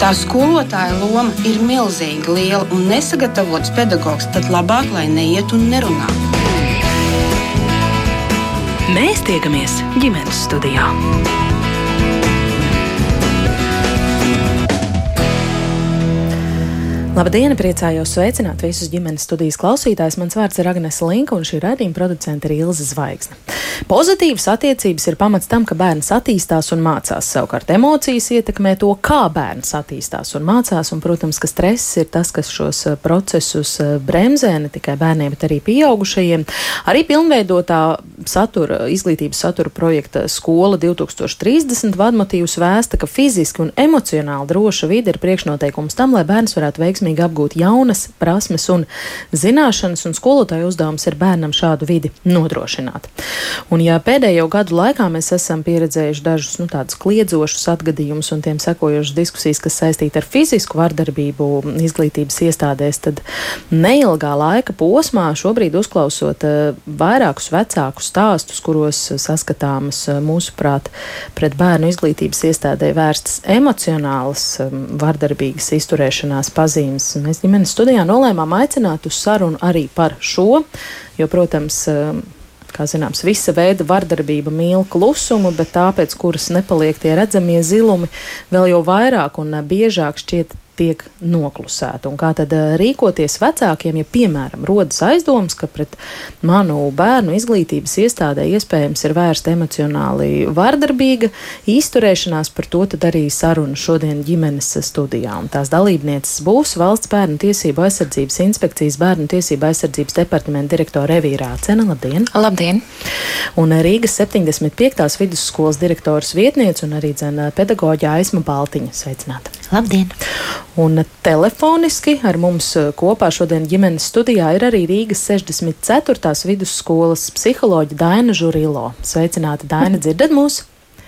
Tā skolotāja loma ir milzīga, liela un nesagatavots pedagogs, tad labāk, lai neiet un nerunā. Mēs tiekamies ģimenes studijā. Labdien, priecājos sveicināt visus ģimenes studijas klausītājus. Mans vārds ir Agnese Linka, un šī raidījuma producente ir Ilza Zvaigzne. Pozitīvas attiecības ir pamats tam, ka bērns attīstās un mācās. Savukārt emocijas ietekmē to, kā bērns attīstās un mācās, un, protams, ka stress ir tas, kas šos eh, procesus eh, bremzē ne tikai bērniem, bet arī pieaugušajiem. Arī pilnveidotā satura, izglītības satura projekta Skola 2030 vadmotīvs vēsta, ka fiziski un emocionāli droša vide ir priekšnoteikums tam, lai bērns varētu veiksmīgi veiksmīgi apgūt jaunas prasmes un zināšanas, un skolotāju uzdevums ir bērnam šādu vidi nodrošināt. Un ja pēdējo gadu laikā mēs esam pieredzējuši dažus nu, tādus kliedzošus atgadījumus un tiem sekojušas diskusijas, kas saistīti ar fizisku vardarbību izglītības iestādēs, tad neilgā laika posmā šobrīd uzklausot uh, vairākus vecākus stāstus, kuros saskatāmas uh, mūsuprāt pret bērnu izglītības iestādē vērstas emocionālas um, vardarbīgas izturēšanās pazīmes pazīmes. Mēs ģimenes studijā nolēmām aicināt uz sarunu arī par šo, jo, protams, um, kā zināms, visa veida vardarbība mīl klusumu, bet tāpēc, kuras nepaliek tie redzamie zilumi, vēl jau vairāk un biežāk šķiet tiek noklusēta. Un kā tad eh, rīkoties vecākiem, ja, piemēram, rodas aizdoms, ka pret manu bērnu izglītības iestādē iespējams ir vērsta emocionāli vardarbīga izturēšanās, par to tad arī saruna šodien ģimenes studijā. Un tās dalībnieces būs Valsts bērnu tiesību aizsardzības inspekcijas bērnu tiesību aizsardzības departamenta direktora Evīrā Cena. Labdien! Labdien! Un Rīgas 75. vidusskolas direktors vietniece un arī dzēna pedagoģa Aisma Baltiņa. Sveicināta! Labdien! Un telefoniski ar mums eh, kopā šodien ģimenes studijā ir arī Rīgas 64. vidusskolas psiholoģa Daina Žurilo. Sveicināta, Daina, dzirdat mūs?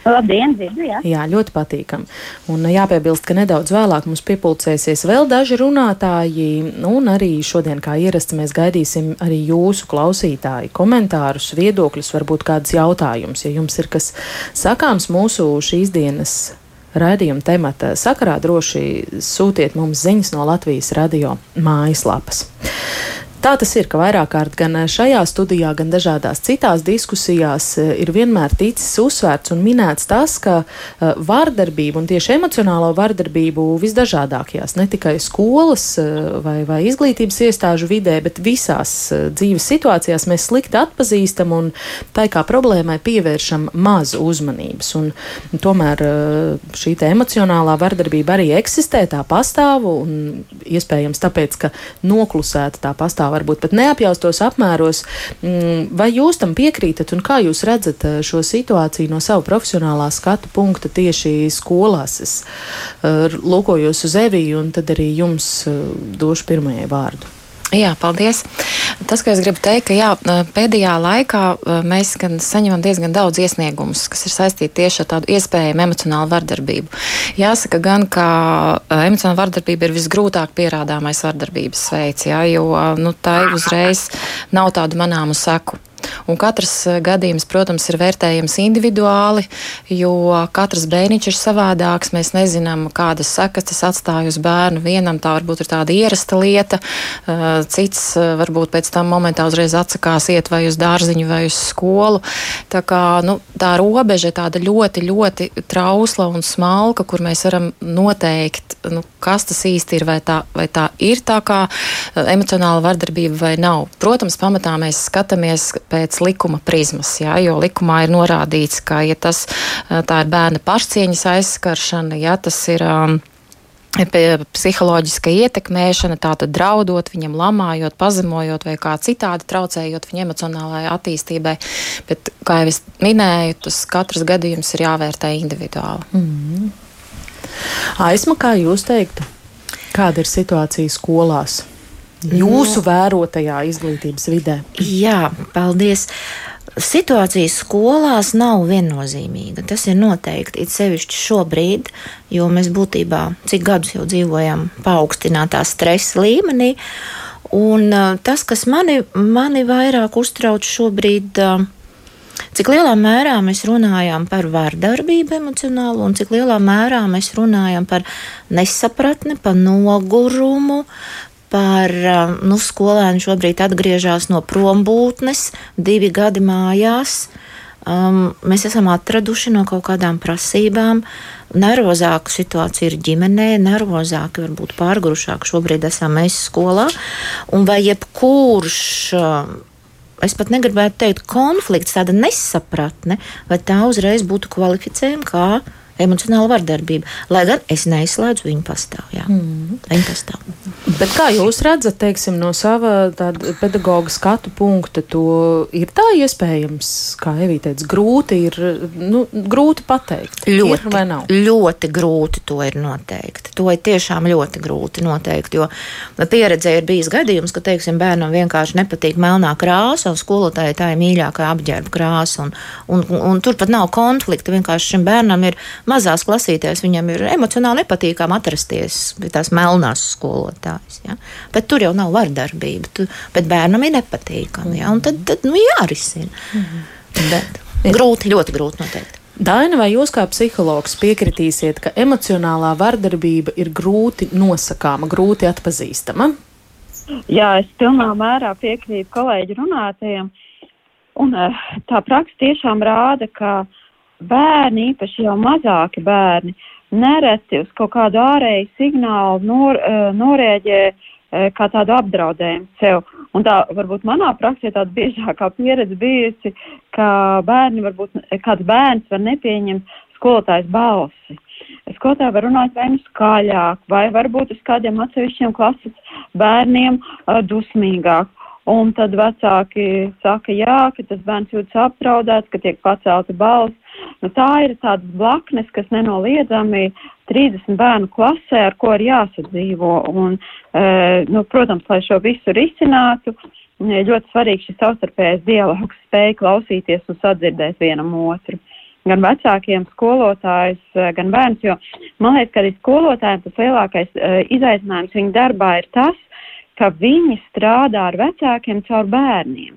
Labdien, dzirdu, jā. jā, ļoti patīkami. Un jāpiebilst, ka nedaudz vēlāk mums piepulcēsies vēl daži runātāji, un arī šodien, kā ierasts, mēs gaidīsim arī jūsu klausītāju komentārus, viedokļus, varbūt kādus jautājumus. Ja jums ir kas sakāms mūsu šīs dienas raidījuma temata sakarā, droši sūtiet mums ziņas no Latvijas radio mājaslapas. Tā tas ir, ka vairāk kārt gan šajā studijā, gan dažādās citās diskusijās eh, ir vienmēr ticis uzsvērts un minēts tas, ka uh, vardarbību un tieši emocionālo vardarbību visdažādākajās, ne tikai skolas vai, vai izglītības iestāžu vidē, bet visās dzīves situācijās mēs slikti atpazīstam un tai kā problēmai pievēršam maz uzmanības. Un tomēr šī emocionālā vardarbība arī eksistē, tā pastāv un iespējams tāpēc, ka noklusēta tā pastāv varbūt pat neapjaustos apmēros. Mm, vai jūs tam piekrītat un kā jūs redzat eh, šo situāciju no savu profesionālā skatu punkta tieši skolās? Es eh, lūkojos uz Eviju un tad arī jums eh, došu pirmajai vārdu. Jā, paldies. Tas, ko es gribu teikt, ka jā, pēdējā laikā mēs gan saņemam diezgan daudz iesniegumus, kas ir saistīti tieši ar tādu iespējamu emocionālu vardarbību. Jāsaka gan, ka emocionāla vardarbība ir visgrūtāk pierādāmais vardarbības veids, jā, jo nu, tā uzreiz nav tādu manāmu seku. Un katrs eh, gadījums, protams, ir vērtējams individuāli, jo katrs bērniņš ir savādāks. Mēs nezinām, kādas sekas tas atstāja uz bērnu. Vienam tā varbūt ir tāda ierasta lieta, eh, cits eh, varbūt pēc tam momentā uzreiz atsakās iet vai uz dārziņu vai uz skolu. Tā, kā, nu, tā robeža ir tāda ļoti, ļoti trausla un smalka, kur mēs varam noteikt, nu, kas tas īsti ir, vai tā, vai tā ir tā kā emocionāla vardarbība vai nav. Protams, pamatā mēs skatāmies pēc likuma prizmas, jā, jo likumā ir norādīts, ka ja tas, tā ir bērna pašcieņas aizskaršana, ja tas ir. Um, psiholoģiska ietekmēšana, tātad draudot viņam, lamājot, pazemojot vai kā citādi traucējot viņa emocionālajai attīstībai. Bet, kā jau es minēju, tas katrs gadījums ir jāvērtē individuāli. Mm. Aizma, kā jūs teiktu, kāda ir situācija skolās? Jūsu vērotajā izglītības vidē? Jā, paldies. Situācija skolās nav viennozīmīga. Tas ir noteikti. It sevišķi šobrīd, jo mēs būtībā cik gadus jau dzīvojam paaugstinātā stresa līmenī. Un tas, kas mani, mani vairāk uztrauc šobrīd, Cik lielā mērā mēs runājam par vardarbību emocionālu, un cik lielā mērā mēs runājam par nesapratni, par nogurumu, par nu, skolēnu šobrīd atgriežas no prombūtnes, divi gadi mājās. Um, mēs esam atraduši no kaut kādām prasībām. Nervozāka situācija ir ģimenē, nervozāka, varbūt pārgurušāka šobrīd esam mēs skolā. Un vai jebkurš um, es pat negribētu teikt, konflikts, tāda nesapratne, vai tā uzreiz būtu kvalificējama kā emocionāla vardarbība. Lai gan es neizslēdzu viņu pastāv. Jā. Mm. Viņa pastāv. Bet kā jūs redzat, teiksim, no sava pedagoģa skatu punkta, to ir tā iespējams, kā Evija teica, grūti ir, nu, grūti pateikt. Ļoti, ir ļoti grūti to ir noteikt. To ir tiešām ļoti grūti noteikt, jo pieredzē ir bijis gadījums, ka, teiksim, bērnam vienkārši nepatīk melnā krāsa, un skolotājai tā ir mīļākā apģērba krāsa, un, un, un, un tur pat nav konflikta. Vienkārši šim bērnam ir mazās klasītēs viņam ir emocionāli nepatīkami atrasties tās melnās skolotājas. Ja? Bet tur jau nav vardarbība, tu, bet bērnam ir nepatīkami. Ja? Un tad, tad nu, jārisina. Mm. Bet, grūti, ļoti grūti noteikti. Daina, vai jūs kā psihologs piekritīsiet, ka emocionālā vardarbība ir grūti nosakāma, grūti atpazīstama? Jā, es pilnā mērā piekrītu kolēģi runātajiem. Un, eh, tā praksa tiešām rāda, ka uh, bērni, īpaši jau mazāki bērni, nereti uz kaut kādu ārēju signālu nor, uh, norēģē uh, kā tādu apdraudējumu sev. Un tā varbūt manā praksē tāda biežākā pieredze bijusi, ka bērni varbūt, kāds bērns var nepieņemt skolotājas balsi. Skolotāji var runāt vai nu skaļāk, vai varbūt uz kādiem atsevišķiem klases bērniem dusmīgāk. Un tad vecāki saka, jā, ka tas bērns jūtas apdraudēts, ka tiek pacelta balss. Nu, tā ir tādas blaknes, kas nenoliedzami 30 bērnu klasē, ar ko ir jāsadzīvo. Un, e, nu, protams, lai šo visu risinātu, ļoti svarīgs šis savstarpējais dialogs, spēja klausīties un sadzirdēt vienam otru. Gan vecākiem, skolotājus, e, gan bērns, jo man liekas, ka arī skolotājiem tas lielākais uh, izaicinājums viņa darbā ir tas, ka viņi strādā ar vecākiem caur bērniem.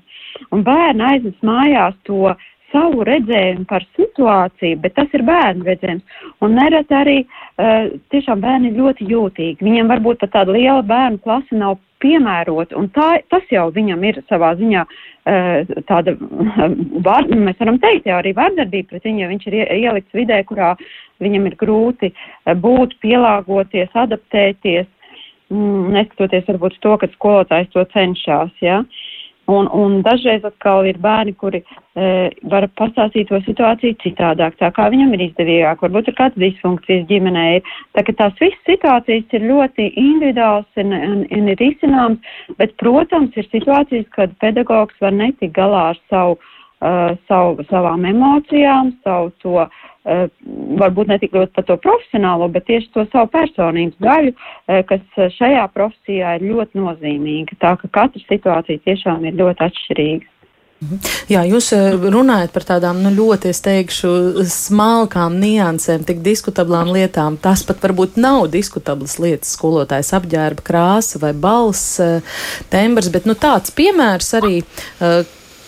Un bērni aiznes mājās to savu redzējumu par situāciju, bet tas ir bērnu redzējums. Un nereti arī uh, tiešām bērni ir ļoti jūtīgi. Viņiem varbūt pat tāda liela bērnu klase nav piemērota, un tā, tas jau viņam ir savā ziņā uh, tāda, var, mēs varam teikt, jau arī vardarbība pret viņu, ja viņš ir ielikts vidē, kurā viņam ir grūti uh, būt, pielāgoties, adaptēties mm, neskatoties varbūt to, ka skolotājs to cenšas. Ja? Un, un dažreiz atkal ir bērni, kuri e, var pastāstīt to situāciju citādāk, tā kā viņam ir izdevīgāk, varbūt ir kāds disfunkcijas ģimenē. Ir. Tā ka tās visas situācijas ir ļoti individuāls un, un, un ir izcināms, bet, protams, ir situācijas, kad pedagogs var netikt galā ar savu, uh, savu, savām emocijām, savu to uh, Eh, varbūt ne tik ļoti par to profesionālo, bet tieši to savu personības daļu, eh, kas šajā profesijā ir ļoti nozīmīga. Tā ka katra situācija tiešām ir ļoti atšķirīga. Mhm. Jā, jūs eh, runājat par tādām nu, ļoti, es teikšu, smalkām niansēm, tik diskutablām lietām. Tas pat varbūt nav diskutablas lietas, skolotājs apģērba krāsa vai balss, tembrs, bet nu, tāds piemērs arī,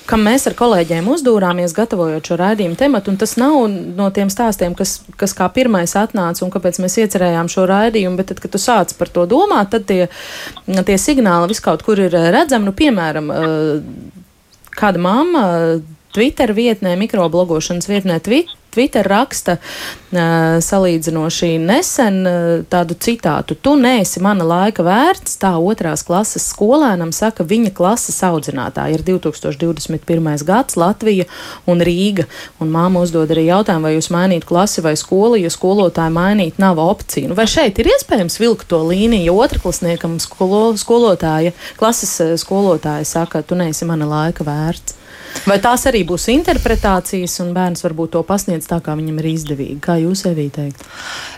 kam mēs ar kolēģiem uzdūrāmies, gatavojot šo raidījumu tematu, tas nav no tiem stāstiem, kas, kas kā pirmais atnāca un kāpēc mēs iecerējām šo raidījumu, bet tad, kad tu sāc par to domāt, tad tie, tie signāli viskaut kur ir redzami, nu, piemēram, eh, kāda mamma Twitter vietnē, mikroblogošanas vietnē, Twitter Twitter raksta salīdzinoši nesen tādu citātu: Tu neesi mana laika vērts, tā otrās klases skolēnam saka viņa klases audzinātāja. Ir 2021. gads Latvija un Rīga, un māma uzdod arī jautājumu, vai jūs mainītu klasi vai skolu, ja skolotāju mainīt nav opcija. Nu, vai šeit ir iespējams vilkt to līniju, ja otrklasniekam skolo, skolotāja, klases skolotāja saka, tu neesi mana laika vērts? Vai tās arī būs interpretācijas, un bērns varbūt to pasniedz tā, kā viņam ir izdevīgi? Kā jūs sevī teikt?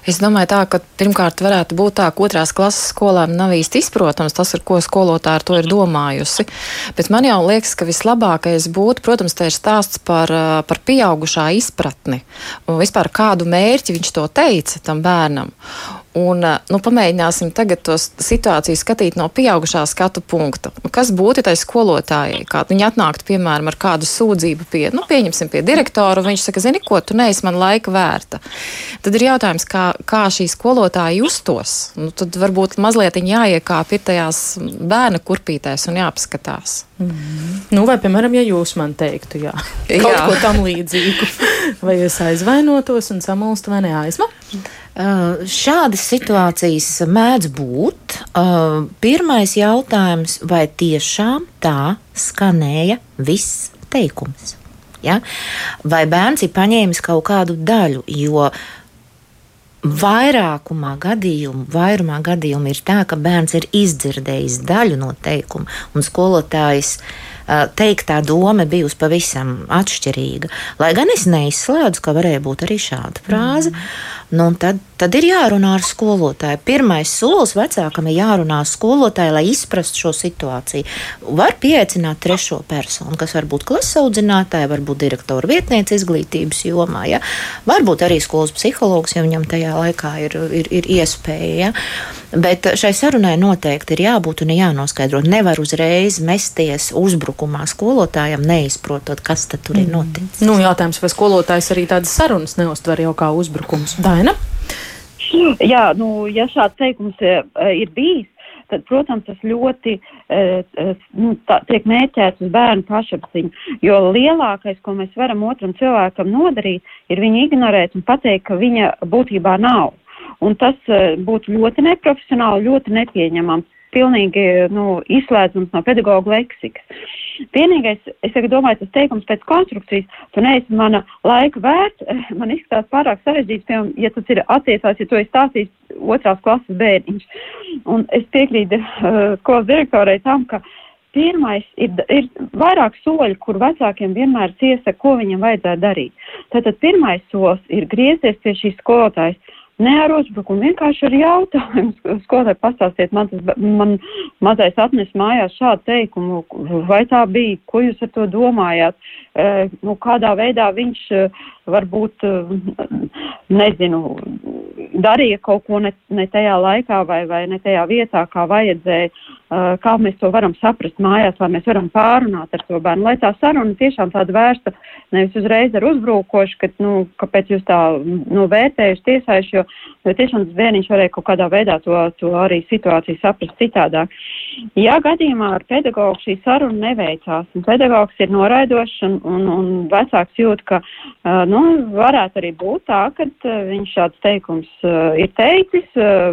Es domāju, tā, ka pirmkārt varētu būt tā, ka otrās klases skolēnam nav īsti izprotams tas, ar ko skolotāja ar to ir domājusi. Bet man jau liekas, ka vislabākais būtu, protams, te ir stāsts par, par pieaugušā izpratni un vispār kādu mērķi viņš to teica tam bērnam. Un, nu, pamēģināsim tagad to situāciju skatīt no pieaugušā skatu punkta. Nu, kas būtu tai skolotājai? Kā viņi atnāktu, piemēram, ar kādu sūdzību pie, nu, pieņemsim, pie direktora, un viņš saka, zini, ko tu neesi man laika vērta. Tad ir jautājums, kā, kā šī skolotāja justos. Nu, tad varbūt mazliet jāiekāp ir tajās bērna kurpītēs un jāpaskatās. Mm -hmm. Nu, vai, piemēram, ja jūs man teiktu, jā, kaut jā. ko tam līdzīgu, vai es aizvainotos un samulstu vai neaizmu? Uh, šādas situācijas mēdz būt. Uh, pirmais jautājums, vai tiešām tā skanēja viss teikums? Ja? Vai bērns ir paņēmis kaut kādu daļu, jo vairākumā gadījumu, vairumā gadījumu ir tā, ka bērns ir izdzirdējis daļu no teikuma, un skolotājs teiktā doma bijusi pavisam atšķirīga. Lai gan es neizslēdzu, ka varēja būt arī šāda frāze. Mm. Nu, tad, tad ir jārunā ar skolotāju. Pirmais solis vecākam ir jārunā ar skolotāju, lai izprastu šo situāciju. Var pieaicināt trešo personu, kas var būt klases audzinātāja, varbūt direktora vietniece izglītības jomā, ja? varbūt arī skolas psihologs, ja viņam tajā laikā ir, ir, ir iespēja. Ja? Bet šai sarunai noteikti ir jābūt un jānoskaidro. Nevar uzreiz mesties uzbrukumā skolotājam, neizprotot, kas tur mm. ir noticis. Nu, jautājums, vai skolotājs arī tādas sarunas neuztver jau kā uzbrukums? Tā Daina? Jā, nu, ja šāds teikums e, ir bijis, tad, protams, tas ļoti uh, nu, tā, tiek mērķēts uz bērnu pašapziņu. Jo lielākais, ko mēs varam otram cilvēkam nodarīt, ir viņu ignorēt un pateikt, ka viņa būtībā nav. Un tas būtu ļoti neprofesionāli, ļoti nepieņemams pilnīgi nu, izslēdzams no pedagoģa leksikas. Vienīgais, es domāju, tas teikums pēc konstrukcijas, tu neesi mana laika vērts, man izskatās pārāk sarežģīts, piemēram, ja tas ir attiecās, ja tu esi stāstījis otrās klases bērniņš. Un es piekrītu uh, skolas direktorai tam, ka Pirmais ir, ir vairāk soļi, kur vecākiem vienmēr iesaka, ko viņam vajadzētu darīt. Tātad pirmais solis ir griezties pie šīs skolotājas Ne ar uzbrukumu, vienkārši ar jautājumu. Skolotāji pastāstiet, man, tas, man mazais atnes mājās šādu teikumu, vai tā bija, ko jūs ar to domājāt, e, nu, kādā veidā viņš varbūt, nezinu, darīja kaut ko ne, ne tajā laikā vai, vai ne tajā vietā, kā vajadzēja, e, kā mēs to varam saprast mājās, vai mēs varam pārunāt ar to bērnu, lai tā saruna tiešām tāda vērsta nevis uzreiz ar uzbrukošu, ka, nu, kāpēc jūs tā, nu, vērtējuši tiesājuši, jo jo tiešām bērniņš varēja kaut kādā veidā to, to arī situāciju saprast citādāk. Ja gadījumā ar pedagogu šī saruna neveicās, un pedagogs ir noraidošs un, un, un vecāks jūt, ka, nu, varētu arī būt tā, ka viņš šāds teikums ir teicis,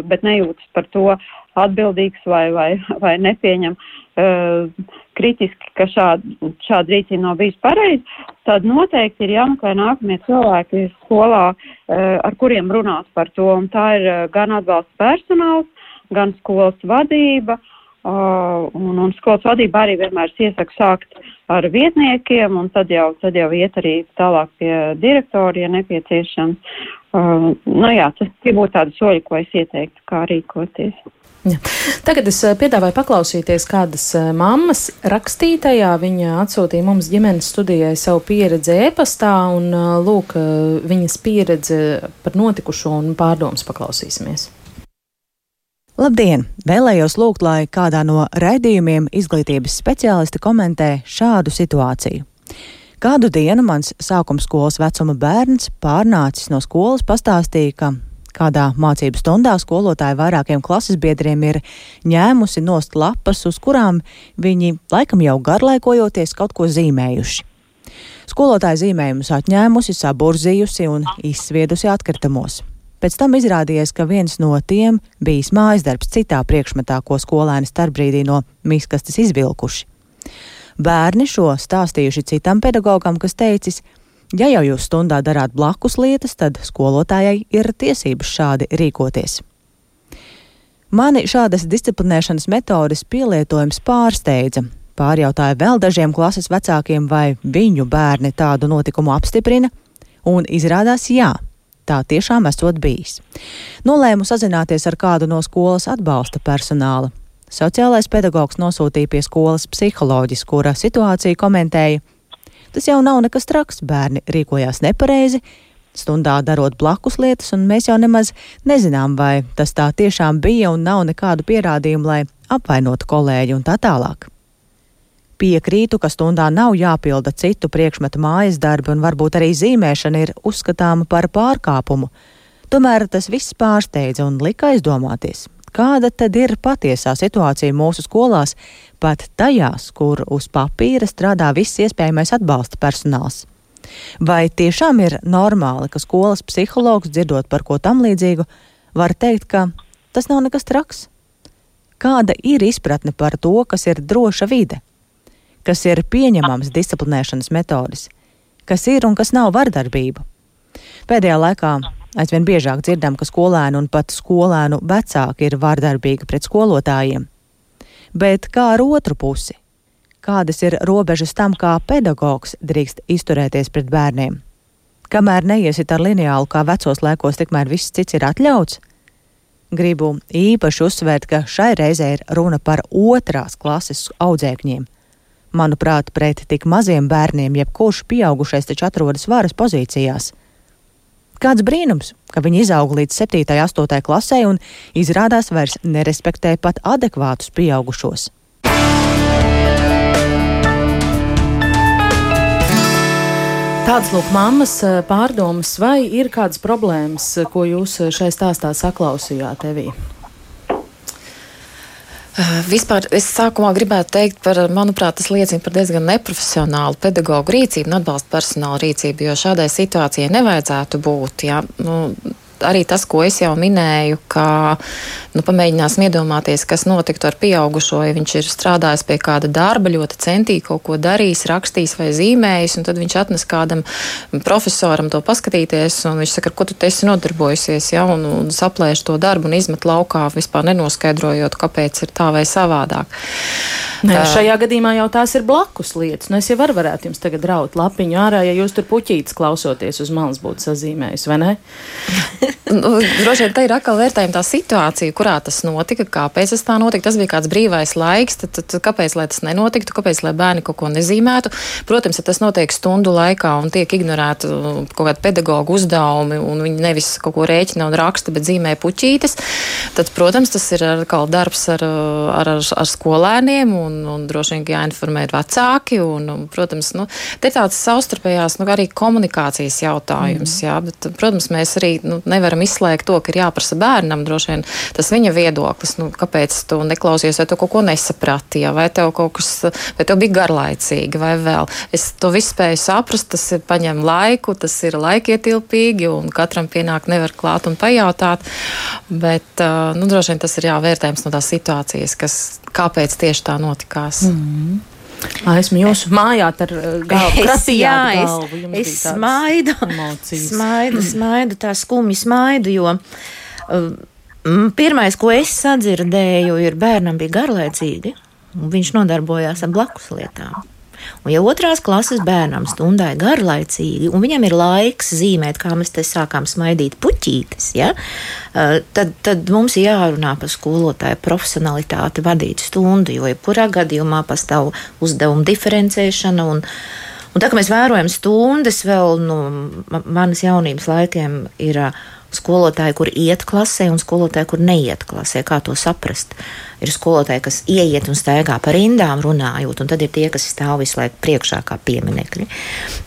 bet nejūtas par to atbildīgs vai, vai, vai nepieņem uh, kritiski, ka šāda, šāda rīcība nav bijusi pareiza, tad noteikti ir jāmeklē nākamie cilvēki skolā, uh, ar kuriem runāt par to. Un tā ir uh, gan atbalsta personāls, gan skolas vadība. Uh, un, un skolas vadība arī vienmēr iesaka sākt ar vietniekiem, un tad jau, tad jau iet arī tālāk pie direktora, ja nepieciešams. Uh, nu jā, tas būtu tādi soļi, ko es ieteiktu, kā rīkoties. Ja. Tagad es eh, piedāvāju paklausīties kādas eh, mammas rakstītajā. Viņa atsūtīja mums ģimenes studijai savu pieredzi e-pastā, un eh, lūk, viņas pieredze par notikušo un pārdomas paklausīsimies. Labdien! Vēlējos lūgt, lai kādā no raidījumiem izglītības speciālisti komentē šādu situāciju. Kādu dienu mans sākuma skolas vecuma bērns pārnācis no skolas pastāstīja, ka Kādā mācību stundā skolotāja vairākiem klases biedriem ir ņēmusi nost lapas, uz kurām viņi laikam jau garlaikojoties kaut ko zīmējuši. Skolotāja zīmējumus atņēmusi, saburzījusi un izsviedusi atkritumos. Pēc tam izrādījās, ka viens no tiem bijis mājas darbs citā priekšmetā, ko skolēni starpbrīdī no miskastes izvilkuši. Bērni šo stāstījuši citam pedagogam, kas teicis, Ja jau jūs stundā darāt blakus lietas, tad skolotājai ir tiesības šādi rīkoties. Mani šādas disciplinēšanas metodes pielietojums pārsteidza. Pārjautāju vēl dažiem klases vecākiem, vai viņu bērni tādu notikumu apstiprina, un izrādās jā. Tā tiešām esot bijis. Nolēmu sazināties ar kādu no skolas atbalsta personāla. Sociālais pedagogs nosūtīja pie skolas psiholoģis, kura situāciju komentēja Tas jau nav nekas traks, bērni rīkojās nepareizi. stundā darot blakus lietas, un mēs jau nemaz nezinām, vai tas tā tiešām bija un nav nekādu pierādījumu, lai apvainotu kolēģi un tā tālāk. Piekrītu, ka stundā nav jāpilda citu priekšmetu mājas darbi, un varbūt arī zīmēšana ir uzskatāma par pārkāpumu. Tomēr tas viss pārsteidza un lika aizdomāties, kāda tad ir patiesā situācija mūsu skolās, pat tajās, kur uz papīra strādā viss iespējamais atbalsta personāls. Vai tiešām ir normāli, ka skolas psihologs, dzirdot par ko tam līdzīgu, var teikt, ka tas nav nekas traks? Kāda ir izpratne par to, kas ir droša vide, kas ir pieņemams disciplinēšanas metodes, kas ir un kas nav vardarbība? Pēdējā laikā aizvien biežāk dzirdam, ka skolēni un pat skolēnu vecāki ir vardarbīgi pret skolotājiem. Bet kā ar otru pusi? kādas ir robežas tam, kā pedagogs drīkst izturēties pret bērniem. Kamēr neiesit ar lineālu kā vecos laikos, tikmēr viss cits ir atļauts. Gribu īpaši uzsvērt, ka šai reizē ir runa par otrās klases audzēkņiem. Manuprāt, pret tik maziem bērniem jebkurš pieaugušais taču atrodas varas pozīcijās. Kāds brīnums, ka viņi izaug līdz 7. un 8. klasē un izrādās vairs nerespektē pat adekvātus pieaugušos. Tādas lūk, mammas eh, pārdomas, vai ir kādas problēmas, eh, ko jūs eh, šai stāstā saklausījāt tevī? Vispār es sākumā gribētu teikt, par, manuprāt, tas liecina par diezgan neprofesionālu pedagoģu rīcību un atbalsta personāla rīcību, jo šādai situācijai nevajadzētu būt. Ja? Nu, arī tas, ko es jau minēju, ka nu, pamēģināsim iedomāties, kas notiktu ar pieaugušo, ja viņš ir strādājis pie kāda darba, ļoti centīgi kaut ko darījis, rakstījis vai zīmējis, un tad viņš atnes kādam profesoram to paskatīties, un viņš saka, ko tu esi nodarbojusies, ja, un, un saplēš to darbu un izmet laukā, vispār nenoskaidrojot, kāpēc ir tā vai savādāk. Ne, šajā gadījumā jau tās ir blakus lietas. Nu, es jau var, varētu jums tagad raut lapiņu ārā, ja jūs tur puķītis klausoties uz malas būtu sazīmējis, vai ne? nu, droši vien te ir atkal vērtējuma tā situācija, kurā tas notika, kāpēc tas tā notika. Tas bija kāds brīvais laiks, tad, tad kāpēc tas nenotiktu, kāpēc bērni kaut ko nezīmētu. Protams, ja tas notiek stundu laikā un tiek ignorēti uh, kaut kādi pedagoģu uzdevumi, un viņi nevis kaut ko rēķina un raksta, bet zīmē puķītes, tad, protams, tas ir atkal darbs ar, uh, ar, ar, ar skolēniem, un, un droši vien jāinformē vecāki. Un, un, protams, nu, te ir tāds savstarpējās nu, arī komunikācijas jautājums. Mm. Jā, bet, protams, mēs arī nu, nevaram izslēgt to, ka ir jāprasa bērnam droši vien tas viņa viedoklis. Nu, kāpēc tu neklausies, vai tu kaut ko nesaprati, ja, vai tev kaut kas, vai tev bija garlaicīgi, vai vēl. Es to visu spēju saprast, tas ir paņem laiku, tas ir laikietilpīgi, un katram pienāk nevar klāt un pajautāt. Bet, nu, droši vien tas ir jāvērtējums no tās situācijas, kas, kāpēc tieši tā notikās. Mm -hmm. Esmu jūsu mājā ar uh, galvu. Es, jā, galvu. es, es smaidu, emocijas. smaidu, smaidu, tā skumji smaidu, jo uh, pirmais, ko es sadzirdēju, ir bērnam bija garlaicīgi, un viņš nodarbojās ar blakus lietām. Un, ja otrās klases bērnam stundai garlaicīgi, un viņam ir laiks zīmēt, kā mēs te sākām smaidīt puķītes, ja, tad, tad mums ir jārunā par skolotāju profesionalitāti vadīt stundu, jo jebkurā gadījumā pastāv uzdevuma diferencēšana. Un, un tā kā mēs vērojam stundas, vēl no nu, manas jaunības laikiem ir skolotāji, kur iet klasē, un skolotāji, kur neiet klasē. Kā to saprast? Ir skolotāji, kas ieiet un staigā pa rindām runājot, un tad ir tie, kas stāv visu laiku priekšā kā pieminekļi.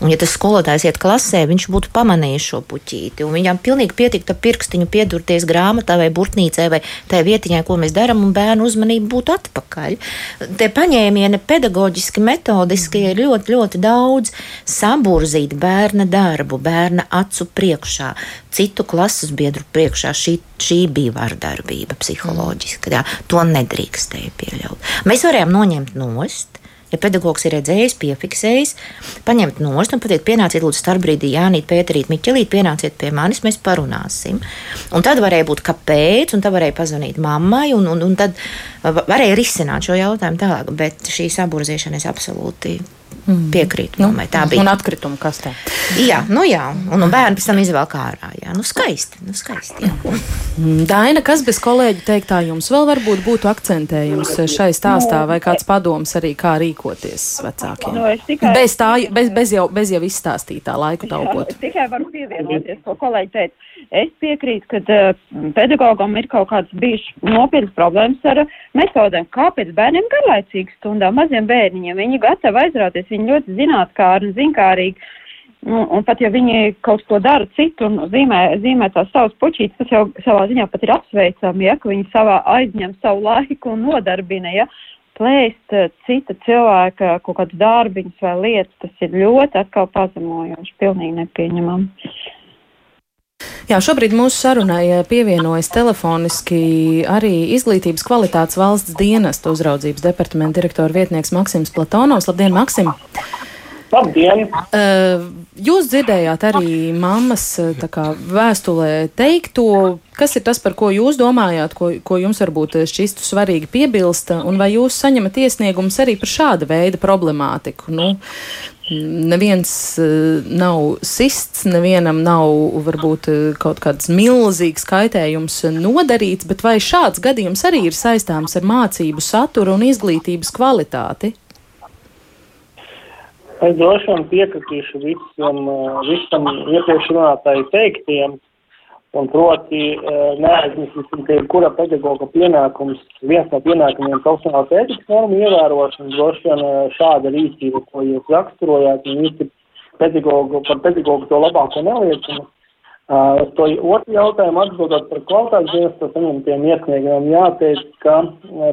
Un, ja tas skolotājs iet klasē, viņš būtu pamanījis šo puķīti, un viņam pilnīgi pietiktu pirkstiņu piedurties grāmatā vai burtnīcē vai tajā vietiņā, ko mēs darām, un bērnu uzmanība būtu atpakaļ. Tie paņēmieni pedagoģiski, metodiski ir ļoti, ļoti daudz saburzīt bērna darbu, bērna acu priekšā, citu klases biedru priekšā. Šī, šī bija vardarbība psiholoģiski. Jā, to ne nedrīkstēja pieļaut. Mēs varējām noņemt nost. Ja pedagogs ir redzējis, piefiksējis, paņemt nost un pateikt, pienāciet, lūdzu, starpbrīdī, Jānīt, Pēterīt, Miķelīt, pienāciet pie manis, mēs parunāsim. Un tad varēja būt kāpēc, un tad varēja pazvanīt mammai, un, un, un tad varēja risināt šo jautājumu tālāk. Bet šī saburzīšana es absolūti Mm. Piekrītu, nu, tā bija. Un atkritumu kastē. Jā, nu jā, un, un bērni pēc tam izvēl ārā. Jā, nu skaisti, nu skaisti. Jā. Mm, Daina, kas bez kolēģi teiktā jums vēl varbūt būtu akcentējums šai stāstā vai kāds padoms arī kā rīkoties vecākiem? Nu, tikai, bez tā, bez, bez jau, bez jau izstāstītā laiku taupot. Jā, tikai varu pievienoties, ko kolēģi teica. Es piekrītu, ka uh, pedagogam ir kaut kādas bijušas nopietnas problēmas ar uh, metodēm. Kāpēc bērniem garlaicīgi stundā maziem bērniņiem? Viņi gatavi aizrauties, viņi ļoti zinātkāri un zinkārīgi. Un, un pat ja viņi kaut ko dara citu un zīmē, zīmē tās savas puķītes, tas jau savā ziņā pat ir apsveicami, ja, ka viņi savā aizņem savu laiku un nodarbina, ja. Plēst cita cilvēka kaut kādus darbiņus vai lietas, tas ir ļoti atkal pazemojoši, pilnīgi nepieņemami. Jā, šobrīd mūsu sarunai eh, pievienojas telefoniski arī izglītības kvalitātes valsts dienesta uzraudzības departamenta direktora vietnieks Maksims Platonovs. Labdien, Maksim! Labdien! Uh, jūs dzirdējāt arī mammas eh, kā, vēstulē teikto, kas ir tas, par ko jūs domājāt, ko, ko jums varbūt šķistu svarīgi piebilst, un vai jūs saņemat iesniegumus arī par šāda veida problemātiku? Nu, neviens uh, nav sists, nevienam nav varbūt uh, kaut kāds milzīgs kaitējums nodarīts, bet vai šāds gadījums arī ir saistāms ar mācību saturu un izglītības kvalitāti? Es droši vien piekritīšu visam, uh, visam iepriekš runātāju teiktiem. Un proti, eh, neaizmirsīsim, ka jebkura pedagoga pienākums, viens no pienākumiem profesionālās ētikas normu ievērošana, droši vien eh, šāda rīcība, ko jūs raksturojāt, un īsti pedagogu, par pedagogu to labāko neliecina. Uh, to otru jautājumu atbildot par kvalitātes dienestu saņemtiem iesniegumiem, jāteic, ka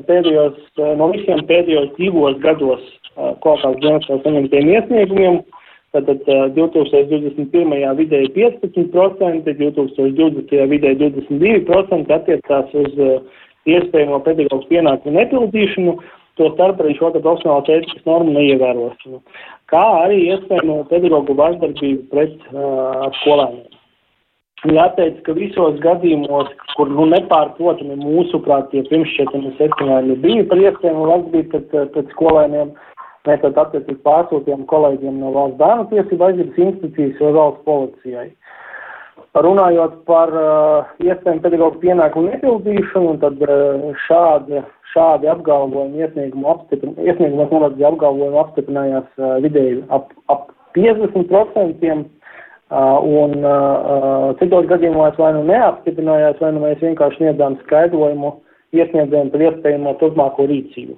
pēdējos, no visiem pēdējos divos gados uh, kvalitātes dienestu saņemtiem iesniegumiem Tātad 2021. vidēji 15%, 2020. vidēji 22% attiecās uz iespējamo pedagoģu pienākumu nepildīšanu, to starp arī šo profesionālo ētikas normu neievērošanu, kā arī iespējamo pedagoģu vardarbību pret uh, skolēniem. Jāteic, ka visos gadījumos, kur nu, nepārprotami mūsuprāt tie pirmšķietami secinājumi bija par iespējamu vardarbību pret, pret skolēniem, uh, Mēs tad attiecīgi pārsūtījām kolēģiem no valsts bērnu tiesību aizsardzības institūcijas vai valsts policijai. Runājot par uh, iespējamu pedagoģu pienākumu nepildīšanu, tad uh, šādi, šādi apgalvojumi iesniegumu apstiprinājās, iesniegumos norādīja apgalvojumi apstiprinājās uh, vidēji ap, ap 50%, uh, un uh, uh, citos gadījumos vai nu neapstiprinājās, vai nu mēs vienkārši sniedzām skaidrojumu iesniedzējiem par iespējamo turpmāko rīcību.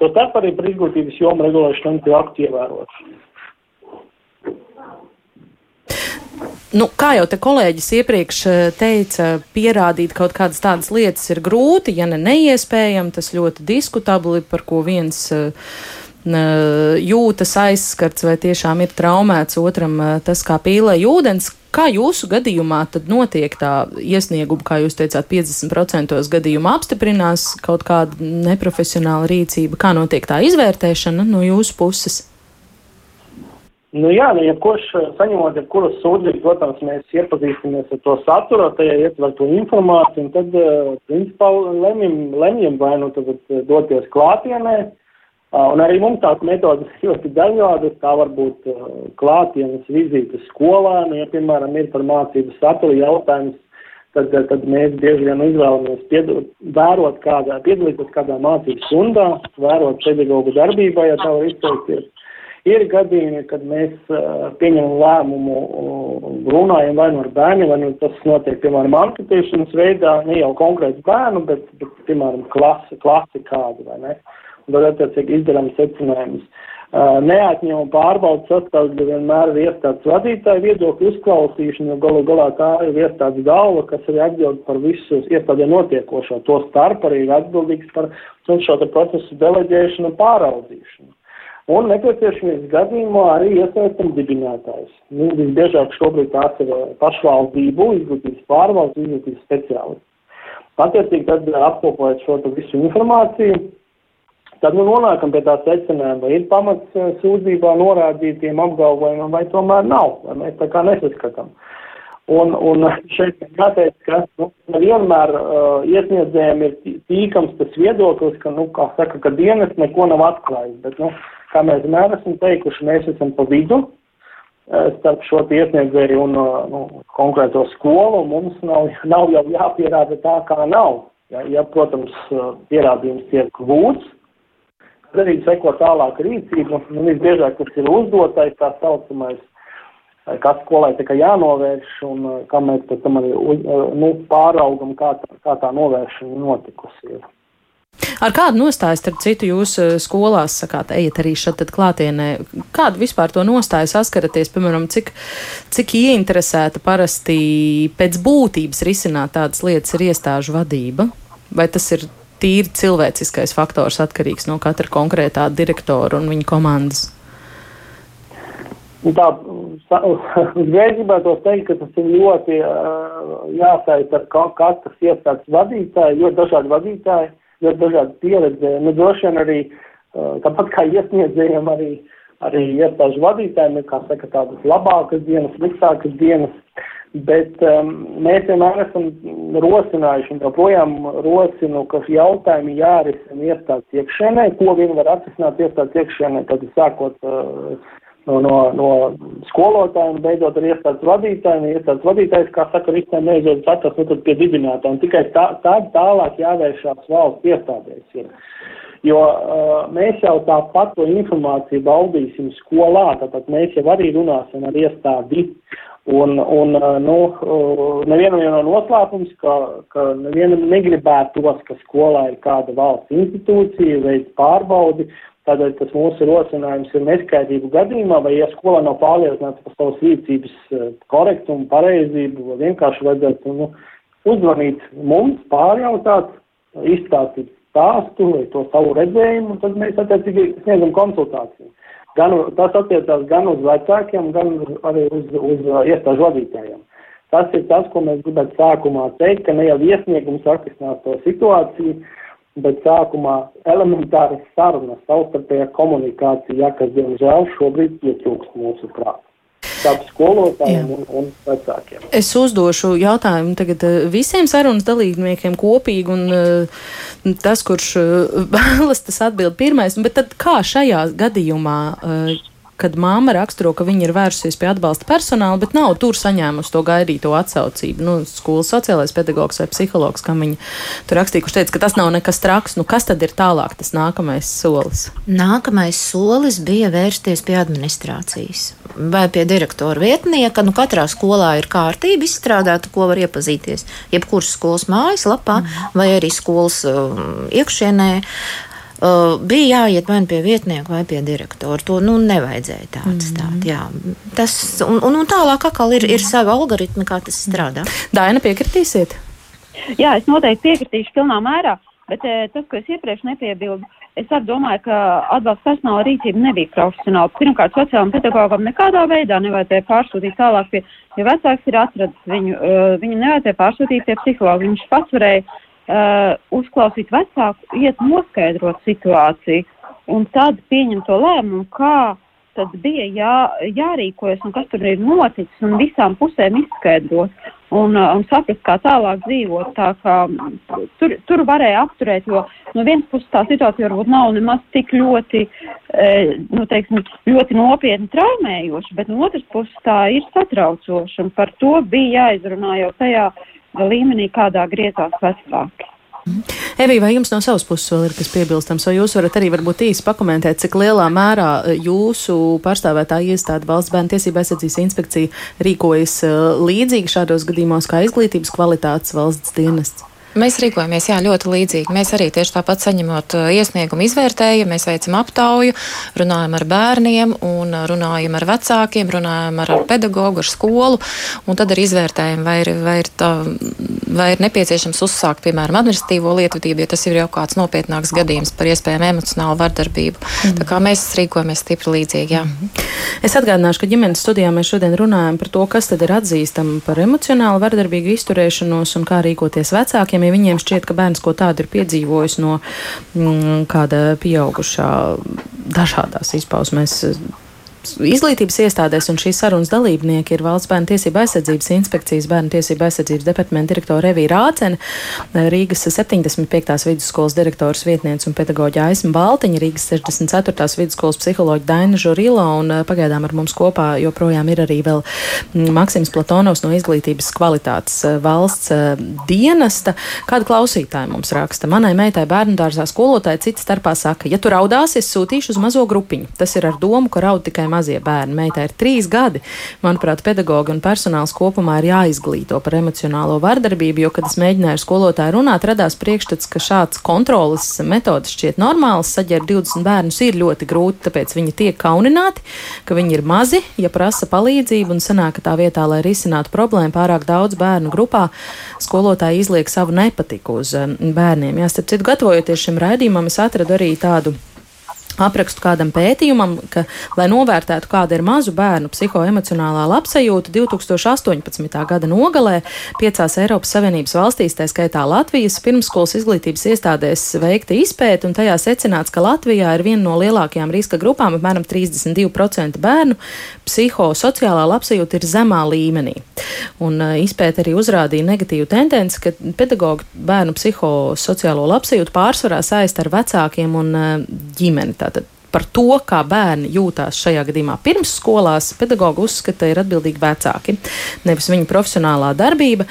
To starp arī par izglītības jomu regulēšanu un aktu ievērošanu. Nu, kā jau te kolēģis iepriekš eh, teica, pierādīt kaut kādas tādas lietas ir grūti, ja ne neiespējami. Tas ļoti diskutabli, par ko viens uh, jūtas aizskarts vai tiešām ir traumēts, otram tas kā pīlē ūdens. Kā jūsu gadījumā tad notiek tā iesnieguma, kā jūs teicāt, 50% gadījumā apstiprinās kaut kāda neprofesionāla rīcība? Kā notiek tā izvērtēšana no jūsu puses? Nu jā, nu, ja kurš saņemot jebkuru sūdzību, protams, mēs iepazīstamies ar to saturu, tajā ietver to informāciju, un tad, principā, lemjam, lemjam vai nu tad doties klātienē, Un arī mums tās metodas ļoti dažādas, kā varbūt klātienes vizītes skolā, nu, ja, piemēram, ir par mācību saturu jautājums, tad, tad mēs bieži vien izvēlamies piedot, vērot kādā, piedalīties kādā mācību stundā, vērot pedagogu darbībā, ja tā var izteikties. Ir gadījumi, kad mēs uh, pieņemam lēmumu, uh, runājam vai nu ar bērniem, vai nu tas notiek, piemēram, anketēšanas veidā, ne jau konkrēti bērnu, bet, bet piemēram, klasi, klasi kādu, vai ne. Uh, tad attiecīgi izdarām secinājumus. Neatņemu pārbaudas sastāvdaļa vienmēr ir iestādes vadītāja viedokļu uzklausīšana, jo galu galā tā ir iestādes galva, kas arī atbild par visu iestādē notiekošo. To starp arī ir atbildīgs par šo procesu deleģēšanu un pāraudzīšanu. Un nepieciešamības gadījumā arī iesaistam dibinātājs. Nu, visbiežāk šobrīd tās ir pašvaldību, izglītības pārvaldes, izglītības speciālisti. Attiecīgi tad apkopojot šo visu informāciju, Tad nu nonākam pie tā secinājuma, vai ir pamats eh, sūdzībā norādītiem apgalvojumam, vai tomēr nav, vai mēs tā kā nesaskatām. Un, un šeit jāteic, ka nu, vienmēr uh, iesniedzējiem ir tīkams tas viedoklis, ka, nu, kā saka, ka dienas neko nav atklājis, bet, nu, kā mēs vienmēr esam teikuši, mēs esam pa vidu starp šo iesniedzēju un nu, konkrēto skolu. Mums nav, nav jau jāpierāda tā, kā nav. Ja, ja protams, pierādījums tiek gūts, arī seko tālāk rīcība. Nu, visbiežāk tas ir uzdotais, tā saucamais kas skolai tikai jānovērš un uh, kā mēs pēc tam arī uh, nu, pāraugam, kā tā, kā tā novēršana notikusi. Ir. Ar kādu nostāju, starp citu, jūs skolās sakāt, ejiet arī šeit klātienē? Kādu vispār to nostāju saskaraties, piemēram, cik, cik ieinteresēta parasti pēc būtības risināt tādas lietas ir iestāžu vadība? Vai tas ir tīri cilvēciskais faktors atkarīgs no katra konkrētā direktora un viņa komandas? Un tā, uzreiz gribētu teikt, ka tas ir ļoti uh, jāsaista ar katras iestādes vadītāju, ļoti dažādi vadītāji, ļoti dažādi pieredze. Nu, droši vien arī, uh, tāpat kā iesniedzējiem, arī, arī iestāžu vadītājiem ir, kā saka, tādas labākas dienas, sliktākas dienas. Bet um, mēs vienmēr esam rosinājuši un joprojām rosinu, ka jautājumi jārisina iestādes iekšēnē, ko viņi var atrisināt iestādes iekšēnē, tad sākot uh, no, no, no skolotājiem, beidzot ar iestādes vadītājiem. Iestādes vadītājs, kā saka, visiem neizdodas atrast, nu tad pie dibinātājiem. Tikai tā, tā tālāk jāvēršās valsts iestādēs. Ir. Jo uh, mēs jau tāpat to informāciju baudīsim skolā, tātad mēs jau arī runāsim ar iestādi. Un, un uh, nu, uh, nevienam jau nav noslēpums, ka, ka nevienam negribētos, ka skolā ir kāda valsts institūcija, veids pārbaudi, Tādēļ tas mūsu rosinājums ir neskaidrību gadījumā, vai ja skolā nav pārliecināta par savas rīcības eh, korektumu, pareizību, vai vienkārši vajadzētu nu, uzzvanīt mums, pārjautāt, izstāstīt stāstu vai to savu redzējumu, tad mēs attiecīgi sniedzam konsultāciju. Gan, tas attiecās gan uz vecākiem, gan arī uz, uz uh, iestāžu vadītājiem. Tas ir tas, ko mēs gribētu sākumā teikt, ka ne jau iesniegums atrisinās to situāciju, bet sākumā elementāras sarunas, savstarpējā komunikācija, kas, diemžēl, šobrīd pietrūkst mūsu prātā. Starp skolotājiem un, un vecākiem. Es uzdošu jautājumu tagad eh, visiem sarunas dalībniekiem kopīgi, un uh, tas, kurš uh, vēlas, tas atbild pirmais. Bet tad kā šajā gadījumā kad māma raksturo, ka viņa ir vērsusies pie atbalsta personāla, bet nav tur saņēmusi to gaidīto atsaucību. Nu, skolas sociālais pedagogs vai psihologs, kam viņa tur rakstīja, kurš teica, ka tas nav nekas traks. Nu, kas tad ir tālāk tas nākamais solis? Nākamais solis bija vērsties pie administrācijas vai pie direktora vietnieka. Nu, katrā skolā ir kārtība izstrādāta, ko var iepazīties. Jebkuras skolas mājaslapā mm. vai arī skolas um, iekšienē. Uh, bija jāiet vai nu pie vietnieka vai pie direktora. To nu, nevajadzēja tā atstāt. Mm. Jā. Tas, un, un, un tālāk atkal ir, ir savi algoritmi, kā tas strādā. Daina, piekritīsiet? Jā, es noteikti piekritīšu pilnā mērā, bet eh, tas, ko es iepriekš nepiebildu, es arī domāju, ka atbalsta personāla rīcība nebija profesionāla. Pirmkārt, sociālam pedagogam nekādā veidā nevajadzēja pārsūtīt tālāk pie, ja vecāks ir atradis viņu, uh, viņu nevajadzēja pārsūtīt pie psihologa. Viņš pats varēja uh, uzklausīt vecāku, iet noskaidrot situāciju un tad pieņemt to lēmumu, kā tad bija jā, jārīkojas un kas tur ir noticis un visām pusēm izskaidrot un, uh, un saprast, kā tālāk dzīvot. Tā kā tur, tur varēja apturēt, jo no vienas puses tā situācija varbūt nav nemaz tik ļoti, e, nu, teiksim, ļoti nopietni traumējoša, bet no otras puses tā ir satraucoša un par to bija jāizrunā jau tajā līmenī, kādā griezās vecāki. Evija, vai jums no savas puses vēl ir kas piebilstams, vai jūs varat arī varbūt īsi pakomentēt, cik lielā mērā eh, jūsu pārstāvētā iestāde valsts bērnu tiesība aizsardzības inspekcija rīkojas eh, līdzīgi šādos gadījumos kā izglītības kvalitātes valsts dienests? Mēs rīkojamies jā, ļoti līdzīgi. Mēs arī tieši tāpat saņemot uh, iesniegumu izvērtējumu, mēs veicam aptauju, runājam ar bērniem, uh, runājam ar vecākiem, runājam ar, pedagogu, ar skolu, un tad arī izvērtējam, vai ir, vai ir, tā, vai ir nepieciešams uzsākt, piemēram, administratīvo lietvedību, ja tas ir jau kāds nopietnāks gadījums par iespējamu emocionālu vardarbību. Mm. Tā kā mēs rīkojamies stipri līdzīgi. Jā. Mm. Es atgādināšu, ka ģimenes studijā mēs šodien runājam par to, kas tad ir atzīstama par emocionāli vardarbīgu izturēšanos un kā rīkoties vecākiem vecākiem, ja viņiem šķiet, ka bērns ko tādu ir piedzīvojis no mm, kāda pieaugušā dažādās izpausmēs izglītības iestādēs, un šīs sarunas dalībnieki ir Valsts bērnu tiesība aizsardzības inspekcijas bērnu tiesība aizsardzības departamenta direktora Revija Rācena, Rīgas 75. vidusskolas direktors vietniece un pedagoģa Aisma Baltiņa, Rīgas 64. vidusskolas psiholoģa Daina Žurilo, un pagaidām ar mums kopā joprojām ir arī vēl Maksims Platonovs no izglītības kvalitātes valsts dienesta. Kāda klausītāja mums raksta? Manai meitai bērnu dārzā skolotāja cits starpā saka, ja tu raudāsi, es sūtīšu uz mazo grupiņu. Tas ir ar domu, ka raud tikai mazie bērni. Meitai ir trīs gadi. Manuprāt, pedagogi un personāls kopumā ir jāizglīto par emocionālo vardarbību, jo, kad es mēģināju ar skolotāju runāt, radās priekšstats, ka šāds kontrolas metodas šķiet normāls. Saģērt 20 bērnus ir ļoti grūti, tāpēc viņi tiek kaunināti, ka viņi ir mazi, ja prasa palīdzību un sanāk, ka tā vietā, lai risinātu problēmu pārāk daudz bērnu grupā, skolotāji izliek savu nepatiku uz um, bērniem. Jā, starp citu, gatavojoties šim raidījumam, es atradu arī tādu aprakstu kādam pētījumam, ka, lai novērtētu, kāda ir mazu bērnu psihoemocionālā labsajūta, 2018. gada nogalē piecās Eiropas Savienības valstīs, tā skaitā Latvijas pirmskolas izglītības iestādēs veikta izpēta, un tajā secināts, ka Latvijā ir viena no lielākajām riska grupām, apmēram 32% bērnu psihosociālā labsajūta ir zemā līmenī. Un uh, izpēta arī uzrādīja negatīvu tendenci, ka pedagoģi bērnu psihosociālo labsajūtu pārsvarā saist ar vecākiem un uh, ģimeni. Tātad par to, kā bērni jūtās šajā gadījumā pirms skolās, pedagogi uzskata, ir atbildīgi vecāki, nevis viņu profesionālā darbība.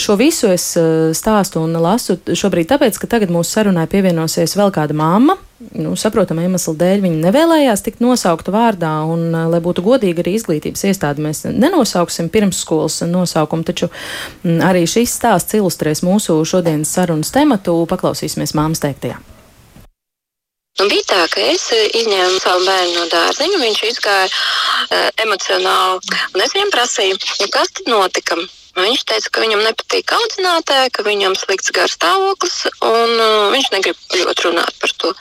Šo visu es stāstu un lasu šobrīd tāpēc, ka tagad mūsu sarunai pievienosies vēl kāda mamma. Nu, saprotam, iemeslu dēļ viņa nevēlējās tikt nosaukta vārdā, un, lai būtu godīgi, arī izglītības iestādi mēs nenosauksim pirmsskolas nosaukumu, taču arī šis stāsts ilustrēs mūsu šodienas sarunas tematu. Paklausīsimies māmas teiktajā. Un bija tā, ka es eh, izņēmu savu bērnu no dārziņa, viņš izgāja uh, emocionāli. Un es viņam prasīju, nu, kas tad notika. Viņš teica, ka viņam nepatīk audzinātāji, ka viņam slikts garstāvoklis, un uh, viņš negrib ļoti runāt par to.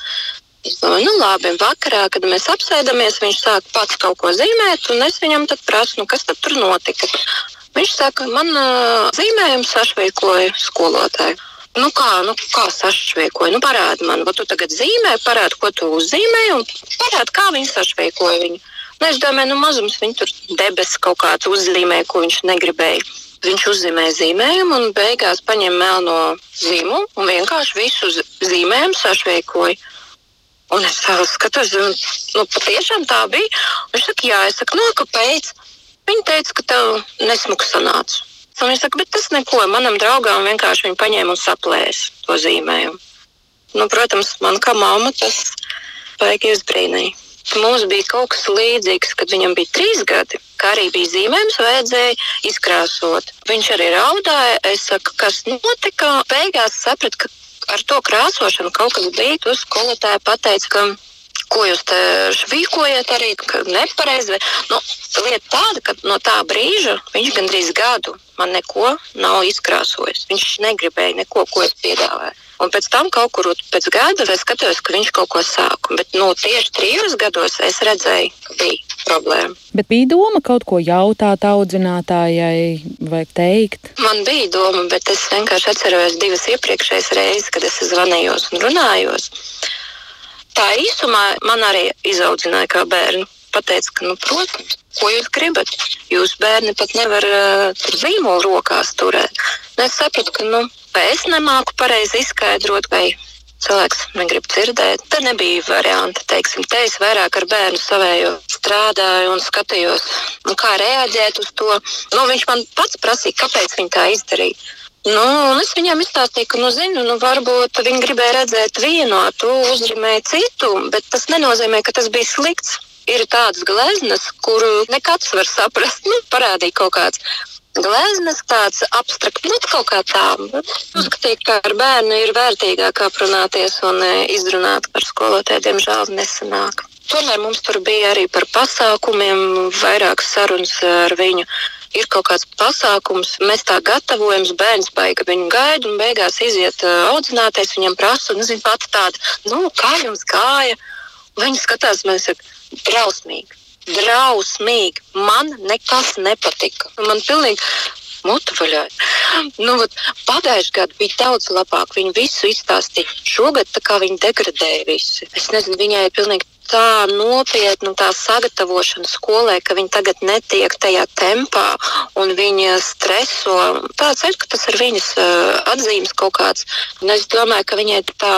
Es domāju, nu labi, vakarā, kad mēs apsēdamies, viņš sāk pats kaut ko zīmēt, un es viņam tad prasu, nu, kas tad tur notika. Viņš saka, man uh, zīmējums sašveikoja skolotāju. Nu kā, nu kā sašveikoja? Nu parādi man, tu tagad zīmē, parādi, ko tu uzzīmēji un parādi, kā viņi sašveikoja viņu. Nu, es domāju, nu mazums viņi tur debesis kaut kāds uzzīmēja, ko viņš negribēja. Viņš uzzīmēja zīmējumu un beigās paņēma melno zīmumu un vienkārši visu zīmējumu sašveikoja. Un es skatos, nu, patiešām tā bija. Viņš saka, jā, es saku, nu, kāpēc? Viņa teica, ka tev nesmuks sanāca. Un viņš saka, bet tas neko. Manam draugam vienkārši viņa paņēma un saplēsa to zīmējumu. Nu, protams, man kā mamma tas baigi izbrīnīja. Mums bija kaut kas līdzīgs, kad viņam bija trīs gadi, kā arī bija zīmējums, vajadzēja izkrāsot. Viņš arī raudāja. Es saku, kas notika. Beigās sapratu, ka ar to krāsošanu kaut kas bija. To skolotāja pateica, ka ko jūs te švīkojat, arī nepareizi. Nu, lieta tāda, ka no tā brīža viņš gandrīz gadu man neko nav izkrāsojis. Viņš negribēja neko, ko es piedāvāju. Un pēc tam kaut kur pēc gada es skatījos, ka viņš kaut ko sāka. Bet nu, tieši trijos gados es redzēju, ka bija problēma. Bet bija doma kaut ko jautāt audzinātājai vai teikt? Man bija doma, bet es vienkārši atceros divas iepriekšējas reizes, kad es zvanījos un runājos tā īsumā man arī izaudzināja kā bērnu. Pateica, ka, nu, protams, ko jūs gribat? Jūs bērni pat nevar uh, zīmolu rokās turēt. Un es sapratu, ka, nu, vai es nemāku pareizi izskaidrot, vai cilvēks negrib dzirdēt. Tad nebija varianta, teiksim, te es vairāk ar bērnu savējo strādāju un skatījos, nu, kā reaģēt uz to. Nu, viņš man pats prasīja, kāpēc viņi tā izdarīja. Nu, es viņam izstāstīju, ka, nu, zinu, nu, varbūt viņi gribēja redzēt vienu, tu uzzīmēji citu, bet tas nenozīmē, ka tas bija slikts. Ir tādas gleznas, kuru nekats var saprast. Nu, parādīja kaut kāds gleznas, tāds abstrakts, nu, kaut kā tā. Uzskatīt, ka ar bērnu ir vērtīgāk aprunāties un e, izrunāt par skolotāju, diemžēl nesanāk. Tomēr mums tur bija arī par pasākumiem, vairākas sarunas ar viņu ir kaut kāds pasākums, mēs tā gatavojamies, bērns baigi viņu gaida, un beigās iziet uh, audzināties, viņam prasa, un zina, pati tāda, nu, kā jums gāja? Viņi skatās, mēs sakām, drausmīgi, drausmīgi. Man nekas nepatika. Man pilnīgi mutu vaļā. Nu, Pagājušajā gadā bija daudz labāk. Viņi visu izstāstīja. Šogad tā kā viņi degradēja visu. Es nezinu, viņai ir pilnīgi tā nopietna tā sagatavošana skolē, ka viņi tagad netiek tajā tempā un viņi streso. Tāds ir, ka tas ir viņas atzīmes kaut kāds. Un es domāju, ka viņai tā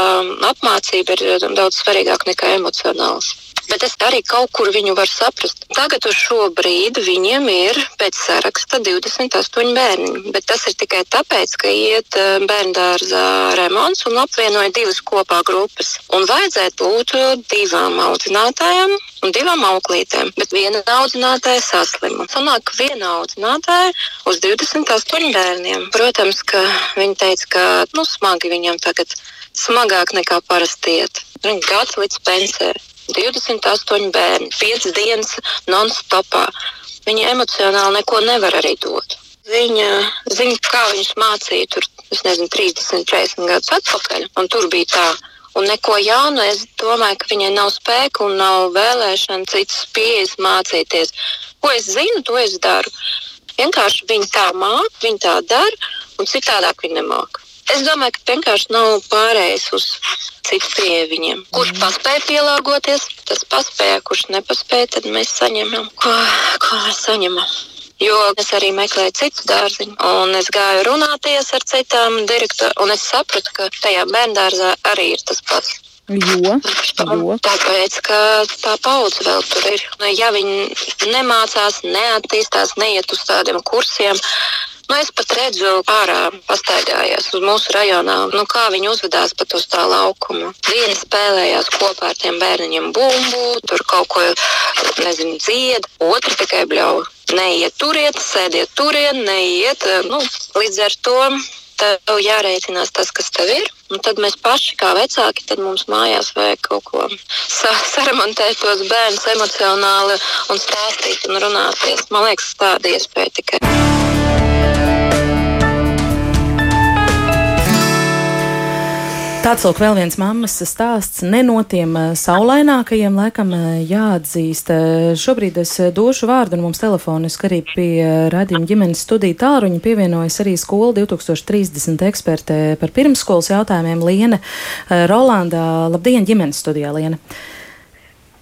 apmācība ir daudz svarīgāka nekā emocionāls bet es arī kaut kur viņu varu saprast. Tagad uz šo brīdi viņiem ir pēc saraksta 28 bērni, bet tas ir tikai tāpēc, ka iet eh, bērndārza remonts un apvienoja divas kopā grupas. Un vajadzētu būt divām audzinātājām un divām auklītēm, bet viena audzinātāja saslima. Sanāk, viena audzinātāja uz 28 bērniem. Protams, ka viņa teica, ka nu, smagi viņam tagad smagāk nekā parasti iet. Viņa gads līdz pensē. 28 bērni, 5 dienas non-stopā. Viņa emocionāli neko nevar arī dot. Viņa zina, kā viņus mācīja tur, nezinu, 30, 40 gadus atpakaļ, un tur bija tā. Un neko jaunu, es domāju, ka viņai nav spēka un nav vēlēšana citas pieejas mācīties. Ko es zinu, to es daru. Vienkārši viņa tā māca, viņa tā dara, un citādāk viņa nemāca. Es domāju, ka vienkārši nav pārējais uz citu pieeju viņiem. Kurš mm. paspēja pielāgoties, tas paspēja, kurš nepaspēja, tad mēs saņemam, ko, ko mēs saņemam. Jo es arī meklēju citu dārziņu, un es gāju runāties ar citām direktoriem, un es sapratu, ka tajā bērngārzā arī ir tas pats. Jo, jo. Tāpēc, ka tā paudze vēl tur ir. Ja viņi nemācās, neattīstās, neiet uz tādiem kursiem, Nu, es pat redzu, ārā pastaigājās uz mūsu rajonā, nu, kā viņi uzvedās pat uz tā laukuma. Viena spēlējās kopā ar tiem bērniņiem bumbu, tur kaut ko, nezinu, dzied, otra tikai bļauj. Neiet turiet, sēdiet turien, neiet. Nu, līdz ar to tev jārēķinās tas, kas tev ir. Un tad mēs paši, kā vecāki, tad mums mājās vajag kaut ko sa saremontēt tos bērnus emocionāli un stāstīt un runāties. Man liekas, tāda iespēja tikai. Tāds lūk, vēl viens mammas stāsts. Ne no tiem eh, saulainākajiem, laikam, eh, jāatzīst. Eh, šobrīd es došu vārdu, un mums telefoniski arī pie radījuma ģimenes studiju tāluņa pievienojas arī skola 2030 ekspertē par pirmsskolas jautājumiem Liene Rolandā. Labdien, ģimenes studijā, Liene!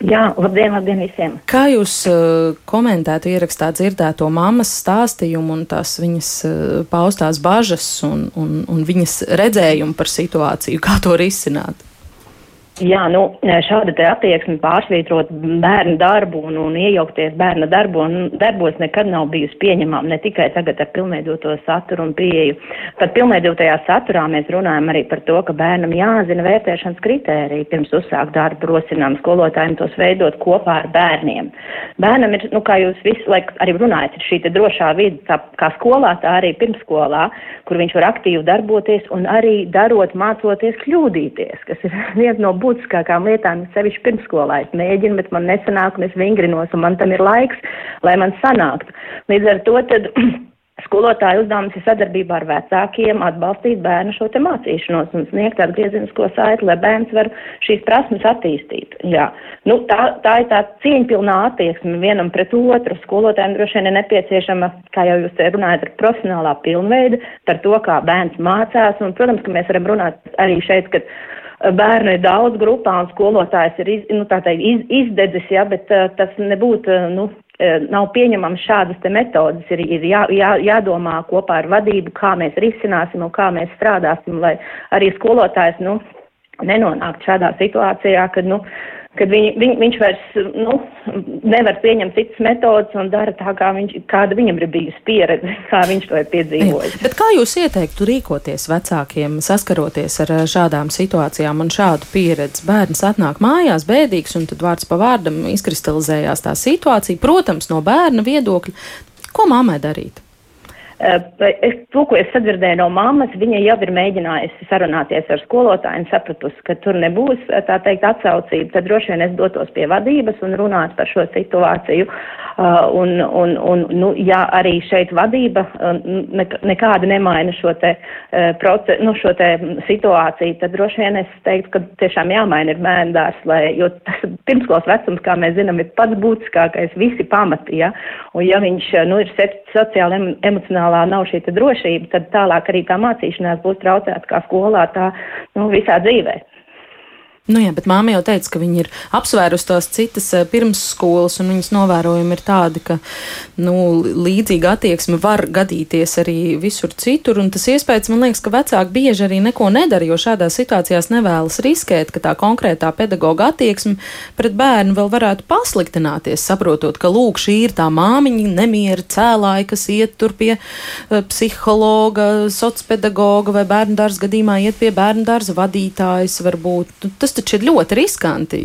Jā, labdien, labdien visiem! Kā jūs uh, komentētu ierakstā dzirdēto mammas stāstījumu un tās viņas uh, paustās bažas un, un, un viņas redzējumu par situāciju, kā to risināt? Jā, nu, šāda attieksme pārsvītrot bērnu darbu un, un iejaukties bērna darbu un darbos nekad nav bijusi pieņemama, ne tikai tagad ar pilnveidoto saturu un pieeju. Pat pilnveidotajā saturā mēs runājam arī par to, ka bērnam jāzina vērtēšanas kritēriji pirms uzsākt darbu, rosinām skolotājiem tos veidot kopā ar bērniem. Bērnam ir, nu, kā jūs visi laik arī runājat, ir šī drošā vide, tā, kā skolā, tā arī pirmsskolā, kur viņš var aktīvi darboties un arī darot, mācoties kļūdīties, kas ir viens no būtiskākām lietām, sevišķi pirmsskolā. Es mēģinu, bet man nesanāk, un es vingrinos, un man tam ir laiks, lai man sanāktu. Līdz ar to tad. Skolotāja uzdevums ir sadarbībā ar vecākiem atbalstīt bērnu šo te mācīšanos un sniegt atgriezenisko saiti, lai bērns var šīs prasmes attīstīt. Jā. Nu, tā, tā ir tā cieņpilnā attieksme vienam pret otru. Skolotājiem droši vien ir nepieciešama, kā jau jūs runājat, ar profesionālā pilnveida par to, kā bērns mācās. Un, protams, ka mēs varam runāt arī šeit, ka bērnu ir daudz grupā un skolotājs ir iz, nu, teikt, iz, izdedzis, ja, bet uh, tas nebūtu, uh, nu, uh, nav pieņemams šādas te metodas. Ir, ir jā, jā, jādomā kopā ar vadību, kā mēs risināsim un kā mēs strādāsim, lai arī skolotājs, nu, nenonāktu šādā situācijā, kad, nu, kad viņi, viņ, viņš vairs nu, nevar pieņemt citas metodas un dara tā, kā viņš, kāda viņam ir bijusi pieredze, kā viņš to ir piedzīvojis. Bet kā jūs ieteiktu rīkoties vecākiem, saskaroties ar šādām situācijām un šādu pieredzi? Bērns atnāk mājās bēdīgs, un tad vārds pa vārdam izkristalizējās tā situācija. Protams, no bērna viedokļa, ko mammai darīt? Eh, es, to, ko es sadzirdēju no mammas, viņa jau ir mēģinājusi sarunāties ar skolotāju un sapratusi, ka tur nebūs tā teikt atsaucība. Tad droši vien es dotos pie vadības un runātu par šo situāciju. Uh, un, un, un, nu, ja arī šeit vadība nekādi nemaina šo te, proces, nu, šo te situāciju, tad droši vien es teiktu, ka tiešām jāmaina ir bērndārs, lai, jo tas pirmskolas vecums, kā mēs zinām, ir pats būtiskākais, visi pamati, ja, un ja viņš, nu, ir sociāli emocionālā nav šī drošība, tad tālāk arī tā mācīšanās būs traucēta kā skolā, tā nu, visā dzīvē. Nu jā, bet māma jau teica, ka viņi ir apsvērusi tās citas eh, pirmsskolas, un viņas novērojumi ir tādi, ka nu, līdzīga attieksme var gadīties arī visur citur. Tas iespējas man liekas, ka vecāki bieži arī neko nedara, jo šādās situācijās nevēlas riskēt, ka tā konkrētā pedagoģa attieksme pret bērnu vēl varētu pasliktināties, saprotot, ka lūk, šī ir tā māmiņa nemiera cēlāja, kas iet tur pie uh, psihologa, sociopedagoga vai bērnu dārza gadījumā iet pie bērnu dārza vadītājas varbūt. Nu, tas taču ir ļoti riskanti.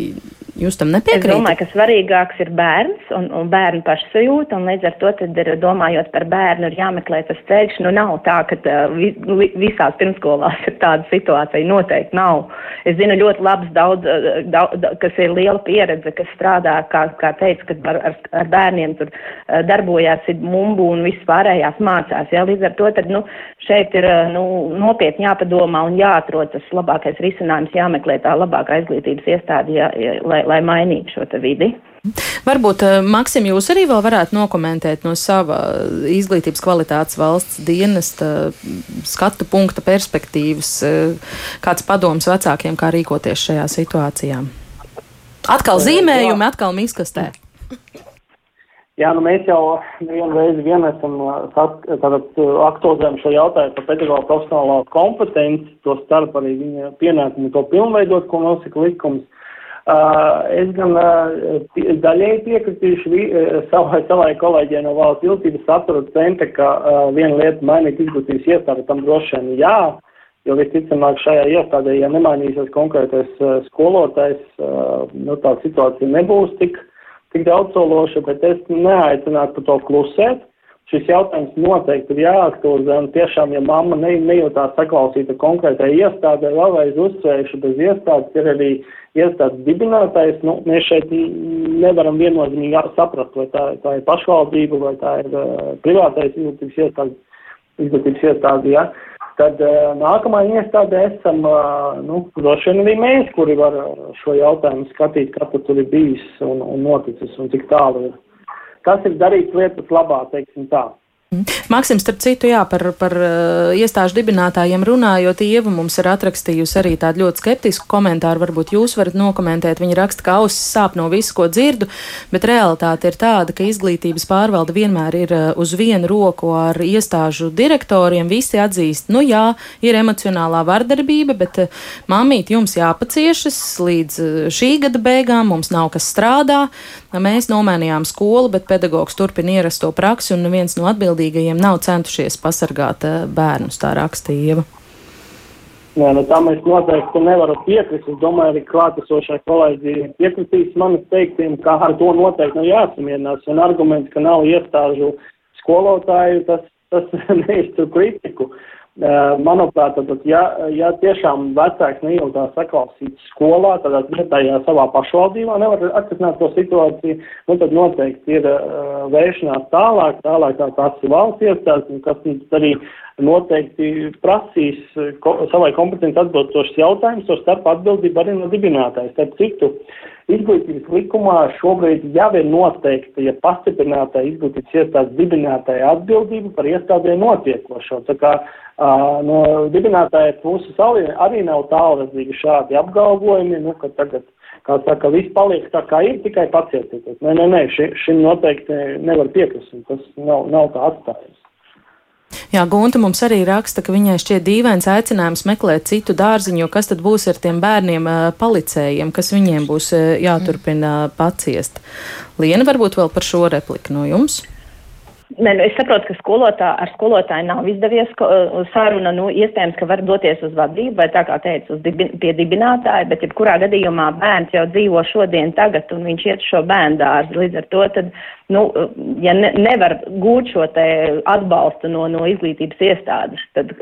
Jūs tam nepiekrītat? Es domāju, ka svarīgāks ir bērns un, un bērnu pašsajūta, un līdz ar to, tad ir, domājot par bērnu, ir jāmeklē tas ceļš. Nu, nav tā, ka vi, visās pirmskolās ir tāda situācija. Noteikti nav. Es zinu ļoti labs daudz, daudz kas ir liela pieredze, kas strādā, kā, kā teica, kad ar, ar, ar bērniem tur darbojās mumbu un viss pārējās mācās. Ja? Līdz ar to, tad, nu, šeit ir nu, nopietni jāpadomā un jāatrod tas labākais risinājums, jāmeklē tā labākā izglītības iestāde, ja, ja, lai, lai mainītu šo vidi. Varbūt, eh, Maksim, jūs arī vēl varētu nokomentēt no sava izglītības kvalitātes valsts dienesta skatu punkta perspektīvas, eh, kāds padoms vecākiem, kā rīkoties šajā situācijā. Atkal zīmējumi, atkal miskastē. Jā, nu mēs jau vienu reizi vien esam aktualizējam šo jautājumu par pedagoģu profesionālo kompetenci, to starp arī viņa pienākumu to pilnveidot, ko nosaka likums. Es gan daļēji piekritīšu savai, savai kolēģiem no valsts ilgtības satura centra, ka viena lieta mainīt izglītības iestādi tam droši vien jā, jo visticamāk šajā iestādē, ja nemainīsies konkrētais skolotājs, nu tā situācija nebūs tik, tik daudzsološa, bet es neaicinātu par to klusēt šis jautājums noteikti ir jāaktualizē, un tiešām, ja mamma ne, nejūtās saklausīta konkrētai iestādē, vēlreiz uzsvēršu, bez iestādes ir arī iestādes dibinātājs, nu, mēs šeit nevaram viennozīmīgi saprast, vai tā, tā ir pašvaldība, vai tā ir uh, privātais izglītības iestāde, izglītības iestāde, ja. Tad uh, nākamā iestādē esam, uh, nu, droši vien arī mēs, kuri var šo jautājumu skatīt, kas tur ir bijis un, un noticis un cik tālu ir kas ir darīts lietas labā, teiksim tā. Maksims, starp citu, jā, par, par uh, iestāžu dibinātājiem runājot, Ieva mums ir atrakstījusi arī tādu ļoti skeptisku komentāru. Varbūt jūs varat nokomentēt. Viņa raksta, ka ausis sāp no visu, ko dzirdu, bet realitāte ir tāda, ka izglītības pārvalde vienmēr ir uh, uz vienu roku ar iestāžu direktoriem. Visi atzīst, nu jā, ir emocionālā vardarbība, bet uh, mamīt jums jāpaciešas līdz šī gada beigām, mums nav kas strādā. Mēs nomainījām skolu, bet pedagogs turpina ierasto praksi un neviens no atbildīgajiem nav centušies pasargāt eh, bērnus, tā rakstīja. Nē, nu tā mēs noteikti nevaram piekrist. Es domāju, arī klātesošai kolēģi piekritīs manis teiktiem, ka ar to noteikti nav jāsamierinās. Un arguments, ka nav iestāžu skolotāju, tas, tas neiztur kritiku. Uh, Manuprāt, tad, ja, ja tiešām vecāks nejūtās saklausīts skolā, tad vietā, ja savā pašvaldībā nevar atrisināt to situāciju, nu, tad noteikti ir uh, vēršanās tālāk, tālāk tā tās ir valsts iestādes, kas arī noteikti prasīs ko, savai kompetenci atbilstošas jautājumus, to starp atbildību arī no dibinātājs. Starp citu, izglītības likumā šobrīd jau ir noteikta, ja pastiprinātā izglītības iestādes dibinātāja atbildība par iestādē notiekošo. Tā kā No dibinātāja puses arī nav tālredzīgi šādi apgalvojumi, nu, ka tagad, kā saka, viss paliek tā kā ir, tikai pacietieties. Nē, nē, nē, ši, šim noteikti nevar piekrist, tas nav, nav tā atstājums. Jā, Gunta mums arī raksta, ka viņai šķiet dīvains aicinājums meklēt citu dārziņu, jo kas tad būs ar tiem bērniem palicējiem, kas viņiem būs jāturpina paciest. Liena, varbūt vēl par šo repliku no jums? Ne, nu, es saprotu, ka skolotā, ar skolotāju nav izdevies uh, saruna. Nu, iespējams, ka var doties uz vadību vai tā kā teicu, dibi, pie dibinātāja, bet jebkurā gadījumā bērns jau dzīvo šodien tagad un viņš iet šo bērnu dārzu. Līdz ar to, tad, nu, ja ne, nevar gūt šo atbalstu no, no izglītības iestādes, tad,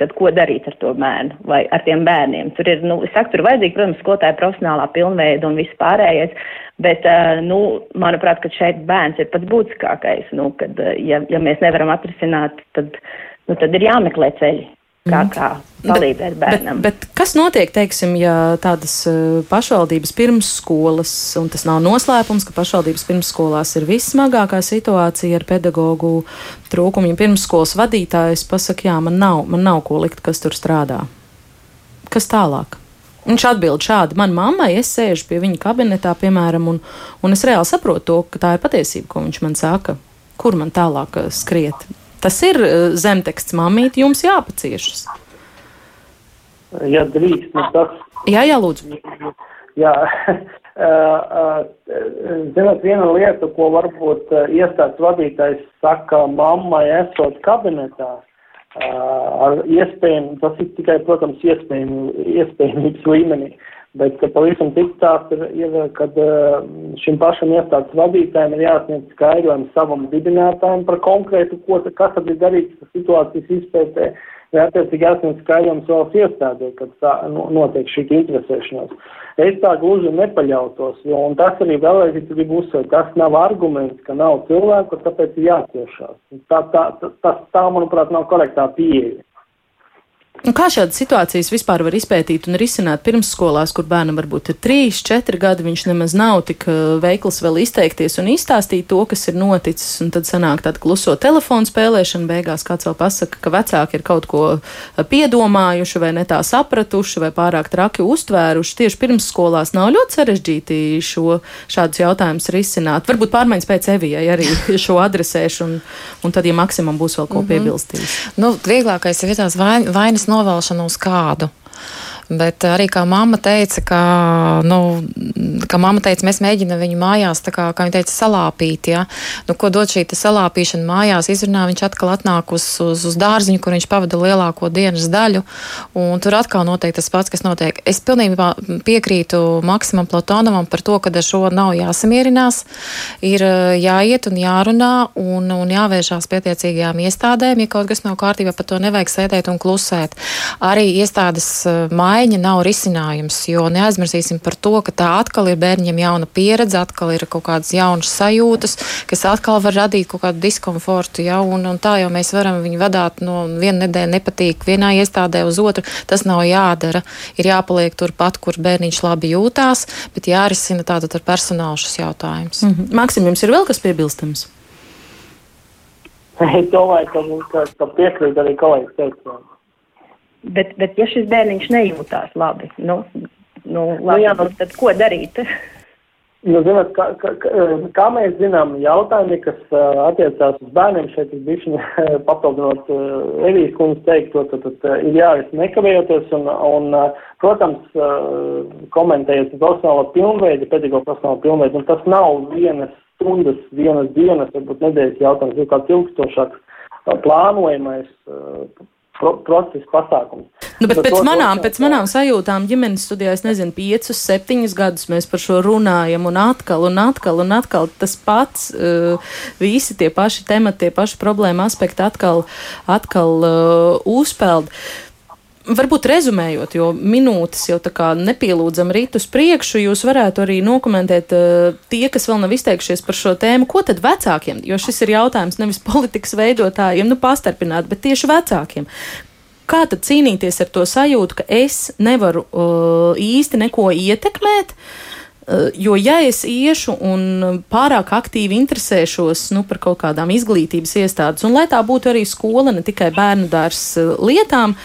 tad ko darīt ar to bērnu vai ar tiem bērniem? Tur ir, nu, es saku, tur vajadzīga, protams, skolotāja profesionālā pilnveida un viss pārējais. Bet, nu, manuprāt, ka šeit bērns ir pats būtiskākais. Nu, kad, ja, ja mēs nevaram atrisināt, tad, nu, tad ir jāmeklē ceļi. Kā, kā palīdzēt bērnam. Bet, bet kas notiek, teiksim, ja tādas uh, pašvaldības pirmsskolas, un tas nav noslēpums, ka pašvaldības pirmsskolās ir vissmagākā situācija ar pedagoģu trūkumu, ja pirmsskolas vadītājs pasaka, jā, man nav, man nav ko likt, kas tur strādā. Kas tālāk? Viņš atbild šādi: Man mammai, es sēžu pie viņa kabinetā, piemēram, un, un es reāli saprotu to, ka tā ir patiesība, ko viņš man saka. Kur man tālāk uh, skriet? Tas ir uh, zemteksts, mamīt, jums jāpaciešas. Ja drīkst, nu tas. Jā, jā, lūdzu. Jā, zinot, viena lieta, ko varbūt iestādes vadītājs saka mammai esot kabinetā, ar iespējami, tas ir tikai, protams, iespējami, iespējamības līmenī, bet pavisam cits tās ir, kad šim pašam iestādes vadītājiem ir jāsniedz skaidrojums savam dibinātājiem par konkrētu, ko, kas tad ir darīts situācijas izpētē, vai attiecīgi jāsniedz skaidrojums valsts iestādē, kad tā notiek šī interesēšanās. Es tā gluži nepaļautos, jo, un tas arī vēlreiz gribu uzsvērt, tas nav arguments, ka nav cilvēku, tāpēc jāciešās. Tā, tā, tā, tā, tā manuprāt, nav korektā pieeja. Un kā šādas situācijas vispār var izpētīt un risināt pirmsskolās, kur bērnam varbūt ir 3, 4 gadi, viņš nemaz nav tik uh, veikls vēl izteikties un izstāstīt to, kas ir noticis, un tad sanāk tāda kluso telefonu spēlēšana, beigās kāds vēl pasaka, ka vecāki ir kaut ko uh, piedomājuši vai ne tā sapratuši vai pārāk traki uztvēruši. Tieši pirmsskolās nav ļoti sarežģīti šo šādus jautājumus risināt. Varbūt pārmaiņas pēc Evijai arī šo adresēšu, un, un tad, ja Maksimam būs vēl ko mhm. piebilstīs. Mm -hmm. Nu, vieglākais ir tās vainas novēlšana uz kādu. Bet arī kā mamma teica, ka, nu, ka mamma teica, mēs mēģinām viņu mājās, kā, kā viņa teica, salāpīt. Ja? Nu, ko dod šī salāpīšana mājās, izrunā viņš atkal atnāk uz, uz, uz dārziņu, kur viņš pavada lielāko dienas daļu. Tur atkal notiek tas pats, kas notiek. Es pilnībā piekrītu Maksimam Platonovam par to, ka ar šo nav jāsamierinās. Ir jāiet un jārunā un, un jāvēršās pietiecīgajām iestādēm. Ja kaut kas nav kārtībā, par to nevajag sēdēt un klusēt. Arī iestādes mājās maiņa nav risinājums, jo neaizmirsīsim par to, ka tā atkal ir bērniem jauna pieredze, atkal ir kaut kādas jaunas sajūtas, kas atkal var radīt kaut kādu diskomfortu, ja, un, un tā jau mēs varam viņu vadīt no viena nedēļa nepatīk vienā iestādē uz otru. Tas nav jādara. Ir jāpaliek turpat, kur bērniņš labi jūtās, bet jārisina tātad ar personālu šis jautājums. Mm -hmm. Maksim, jums ir vēl kas piebilstams? Es domāju, ka, ka, ka piekrīt arī kolēģis teicām. Bet, bet ja šis bērniņš nejūtās labi, nu, nu, labi, nu jā, nu, tad ko darīt? Nu, zināt, kā, kā, kā mēs zinām, jautājumi, kas uh, attiecās uz bērniem, šeit ir bijuši papildinot uh, Evijas kundzes teikto, tad, tad, tad ir jāris nekavējoties un, un uh, protams, uh, komentējot profesionālo pilnveidu, pedagoģu profesionālo pilnveidu, un tas nav vienas stundas, vienas dienas, varbūt nedēļas jautājums, ir kāds ilgstošāks uh, plānojamais uh, pro, procesa pasākums. Nu, bet, bet pēc, manām, pēc manām sajūtām ģimenes studijā, es nezinu, piecus, septiņus gadus mēs par šo runājam, un atkal, un atkal, un atkal tas pats, uh, visi tie paši temati, tie paši problēma aspekti atkal, atkal uh, uzpeld. Varbūt rezumējot, jo minūtes jau tā kā nepielūdzam rīt uz priekšu, jūs varētu arī nokomentēt uh, tie, kas vēl nav izteikšies par šo tēmu, ko tad vecākiem, jo šis ir jautājums nevis politikas veidotājiem, nu pastarpināt, bet tieši vecākiem. Kā tad cīnīties ar to sajūtu, ka es nevaru uh, īsti neko ietekmēt? Uh, jo, ja es iešu un pārāk aktīvi interesēšos nu, par kaut kādām izglītības iestādes, un lai tā būtu arī skola, ne tikai bērnu dārza eh, lietām,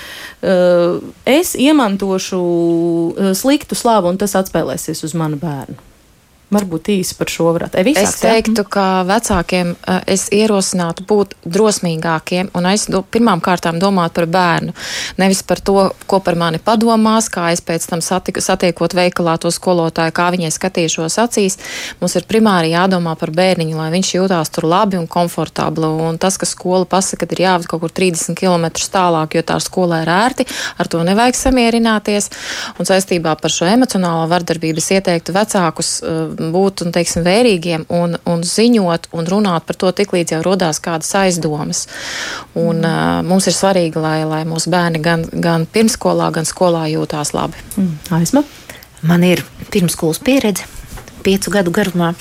eh, es iemantošu sliktu slavu, un tas atspēlēsies uz manu bērnu. Varbūt īsi par šo varētu. Visāks, es teiktu, ka vecākiem es ierosinātu būt drosmīgākiem un es do, pirmām kārtām domāt par bērnu. Nevis par to, ko par mani padomās, kā es pēc tam satiku, satiekot veikalā to skolotāju, kā viņai skatīšos acīs. Mums ir primāri jādomā par bērniņu, lai viņš jūtās tur labi un komfortabli. Un tas, ka skola pasaka, ka ir jāved kaut kur 30 km tālāk, jo tā skolā ir ērti, ar to nevajag samierināties. Un saistībā par šo emocionālo vardarbību es ieteiktu vecākus būt un, teiksim, vērīgiem un, un ziņot un runāt par to, tiklīdz jau rodās kādas aizdomas. Un, mm. mums ir svarīgi, lai, lai mūsu bērni gan, gan pirmskolā, gan skolā jūtās labi. Mm. Aizma? Man ir pirmskolas pieredze piecu gadu garumā.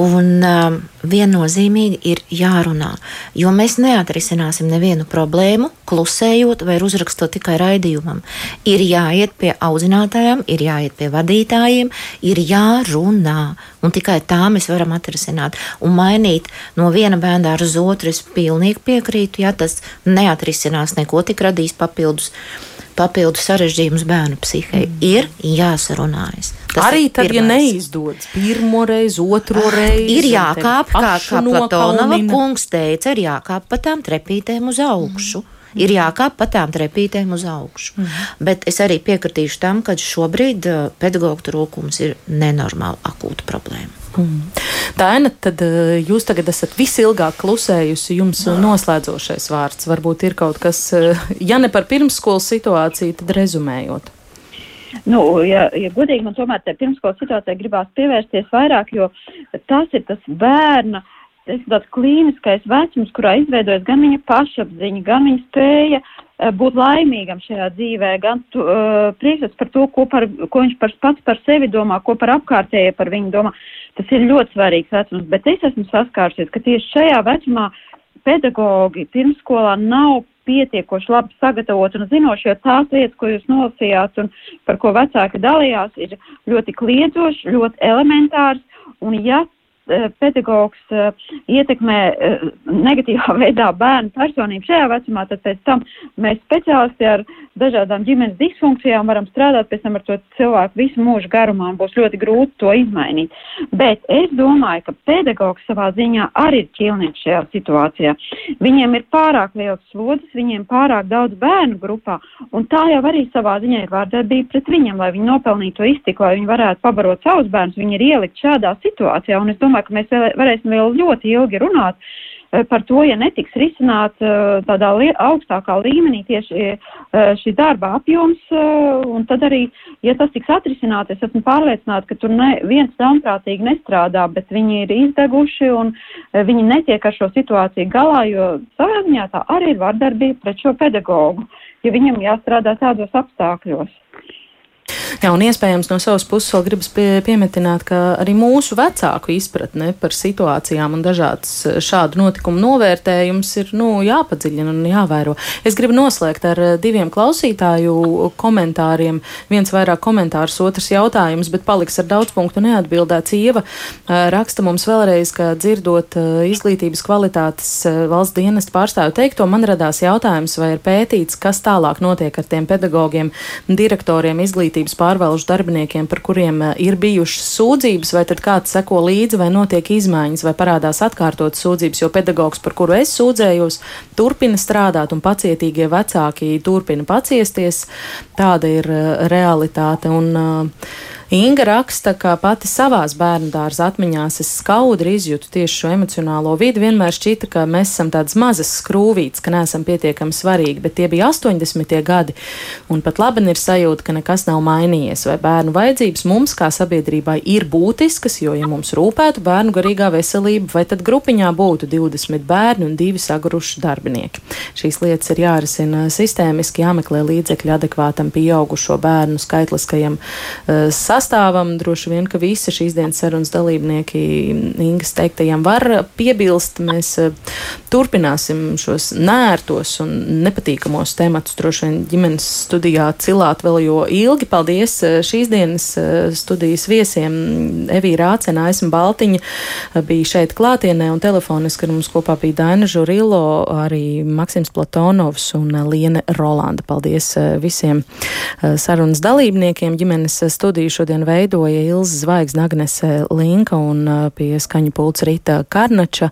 Un um, viennozīmīgi ir jārunā, jo mēs neatrisināsim nevienu problēmu, klusējot vai uzrakstot tikai raidījumam. Ir jāiet pie audzinātājiem, ir jāiet pie vadītājiem, ir jārunā. Un tikai tā mēs varam atrisināt un mainīt no viena bērna uz otru. Es pilnīgi piekrītu, ja tas neatrisinās neko, tik radīs papildus papildu sarežģījumus bērnu psihē. Mm. Ir jāsarunājas. Tas Arī tad, pirmais. ja neizdodas pirmo reizi, otro ah, reizi, ir jākāp, kā, kā Platonova kungs teica, ir jākāp pa tām trepītēm uz augšu. Mm. Ir jākāp pa tām trepītēm uz augšu. Mm. Bet es arī piekritīšu tam, ka šobrīd uh, pedagoģa trūkums ir nenormāli akūta problēma. Mm. Daina, tad eh, jūs tagad esat visilgāk klusējusi, jums noslēdzošais vārds. Varbūt ir kaut kas, eh, ja ne par pirmsskolas situāciju, tad rezumējot. Nu, ja, ja godīgi man tomēr te pirmskolas situācijai gribās pievērsties vairāk, jo tas ir tas bērna tāds klīniskais vecums, kurā izveidojas gan viņa pašapziņa, gan viņa spēja uh, Eh, būt laimīgam šajā dzīvē, gan tu, uh, priekšstats par to, ko, par, ko viņš par, pats par sevi domā, ko par apkārtējie par viņu domā. Tas ir ļoti svarīgs vecums, bet es esmu saskāršies, ka tieši šajā vecumā pedagogi pirmskolā nav pietiekoši labi sagatavot un zinoši, jo tās lietas, ko jūs nolasījāt un par ko vecāki dalījās, ir ļoti kliedzoši, ļoti elementārs, un ja Eh, pedagogs eh, ietekmē eh, negatīvā veidā bērnu personību šajā vecumā, tad pēc tam mēs speciālisti ar dažādām ģimenes disfunkcijām varam strādāt pēc tam ar to cilvēku visu mūžu garumā un būs ļoti grūti to izmainīt. Bet es domāju, ka pedagogs savā ziņā arī ir ķilnieks šajā situācijā. Viņiem ir pārāk liels slodzes, viņiem pārāk daudz bērnu grupā, un tā jau arī savā ziņā ir vārdarbība pret viņiem, lai viņi nopelnītu to iztiku, lai viņi varētu pabarot savus bērnus, viņi ir ielikt šādā situācijā, un es domāju, ka mēs varēsim vēl ļoti ilgi runāt par to, ja netiks risināt eh, tādā augstākā līmenī tieši eh, šī darba apjoms, un tad arī, ja tas tiks atrisināt, es esmu pārliecināta, ka tur ne, viens ļaunprātīgi nestrādā, bet viņi ir izdeguši un viņi netiek ar šo situāciju galā, jo savā ziņā tā arī ir vardarbība pret šo pedagogu, ja viņam jāstrādā tādos apstākļos. Jā, un iespējams no savas puses vēl gribas pie, piemetināt, ka arī mūsu vecāku izpratne par situācijām un dažādas eh, šādu notikumu novērtējums ir nu, jāpadziļina un jāvēro. Es gribu noslēgt ar eh, diviem klausītāju komentāriem. Viens vairāk komentārs, otrs jautājums, bet paliks ar daudz punktu neatbildēts. Ieva eh, raksta mums vēlreiz, ka dzirdot izglītības kvalitātes valsts dienestu pārstāvu teikto, man radās jautājums, vai ir pētīts, kas tālāk notiek ar tiem pedagogiem, direktoriem, izglītības pārvalžu darbiniekiem, par kuriem eh, ir bijušas sūdzības, vai tad kāds seko līdzi, vai notiek izmaiņas, vai parādās atkārtotas sūdzības, jo pedagogs, par kuru es sūdzējos, turpina strādāt un pacietīgie vecāki turpina paciesties. Tāda ir eh, realitāte. Un, uh, Inga raksta, ka pati savās bērnu dārza atmiņās es skaudri izjūtu tieši šo emocionālo vidi. Vienmēr šķita, ka mēs esam tādas mazas skrūvītes, ka neesam pietiekami svarīgi, bet tie bija 80. gadi, un pat labi ir sajūta, ka nekas nav mainījies. Vai bērnu vajadzības mums kā sabiedrībai ir būtiskas, jo, ja mums rūpētu bērnu garīgā veselība, vai tad grupiņā būtu 20 bērni un divi saguruši darbinieki. Šīs lietas ir jārisina sistēmiski, jāmeklē līdzekļi adekvātam pieaugušo bērnu skaitliskajam uh, sastāvam. Droši vien, ka visi šīs dienas sarunas dalībnieki Ingas teiktajām var piebilst. Mēs eh, turpināsim šos nērtos un nepatīkamos tematus droši vien ģimenes studijā cilāt vēl jo ilgi. Paldies eh, šīs dienas eh, studijas viesiem. Evīra Ācena, Aisma Baltiņa bija šeit klātienē un telefoniski ar mums kopā bija Daina Žurilo, arī Maksims Platonovs un Liene Rolanda. Paldies visiem sarunas dalībniekiem. Ģimenes studiju šodien šodien veidoja Ilza Zvaigzne, Agnese Linka un pie skaņu pults Rīta Karnača,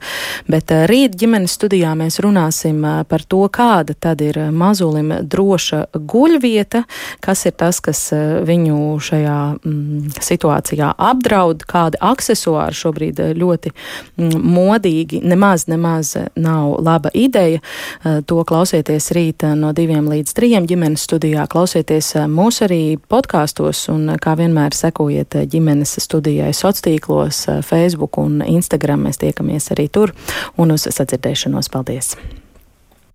bet rīt ģimenes studijā mēs runāsim par to, kāda tad ir mazulim droša guļvieta, kas ir tas, kas viņu šajā mm, situācijā apdraud, kādi aksesuāri šobrīd ļoti mm, modīgi, nemaz, nemaz nav laba ideja. To klausieties rīt no diviem līdz trījiem ģimenes studijā, klausieties mūs arī podkāstos un kā vienmēr vienmēr sekojiet eh, ģimenes studijai sociālos tīklos, eh, Facebook un Instagram. Mēs tiekamies arī tur un uz sadzirdēšanos. Paldies!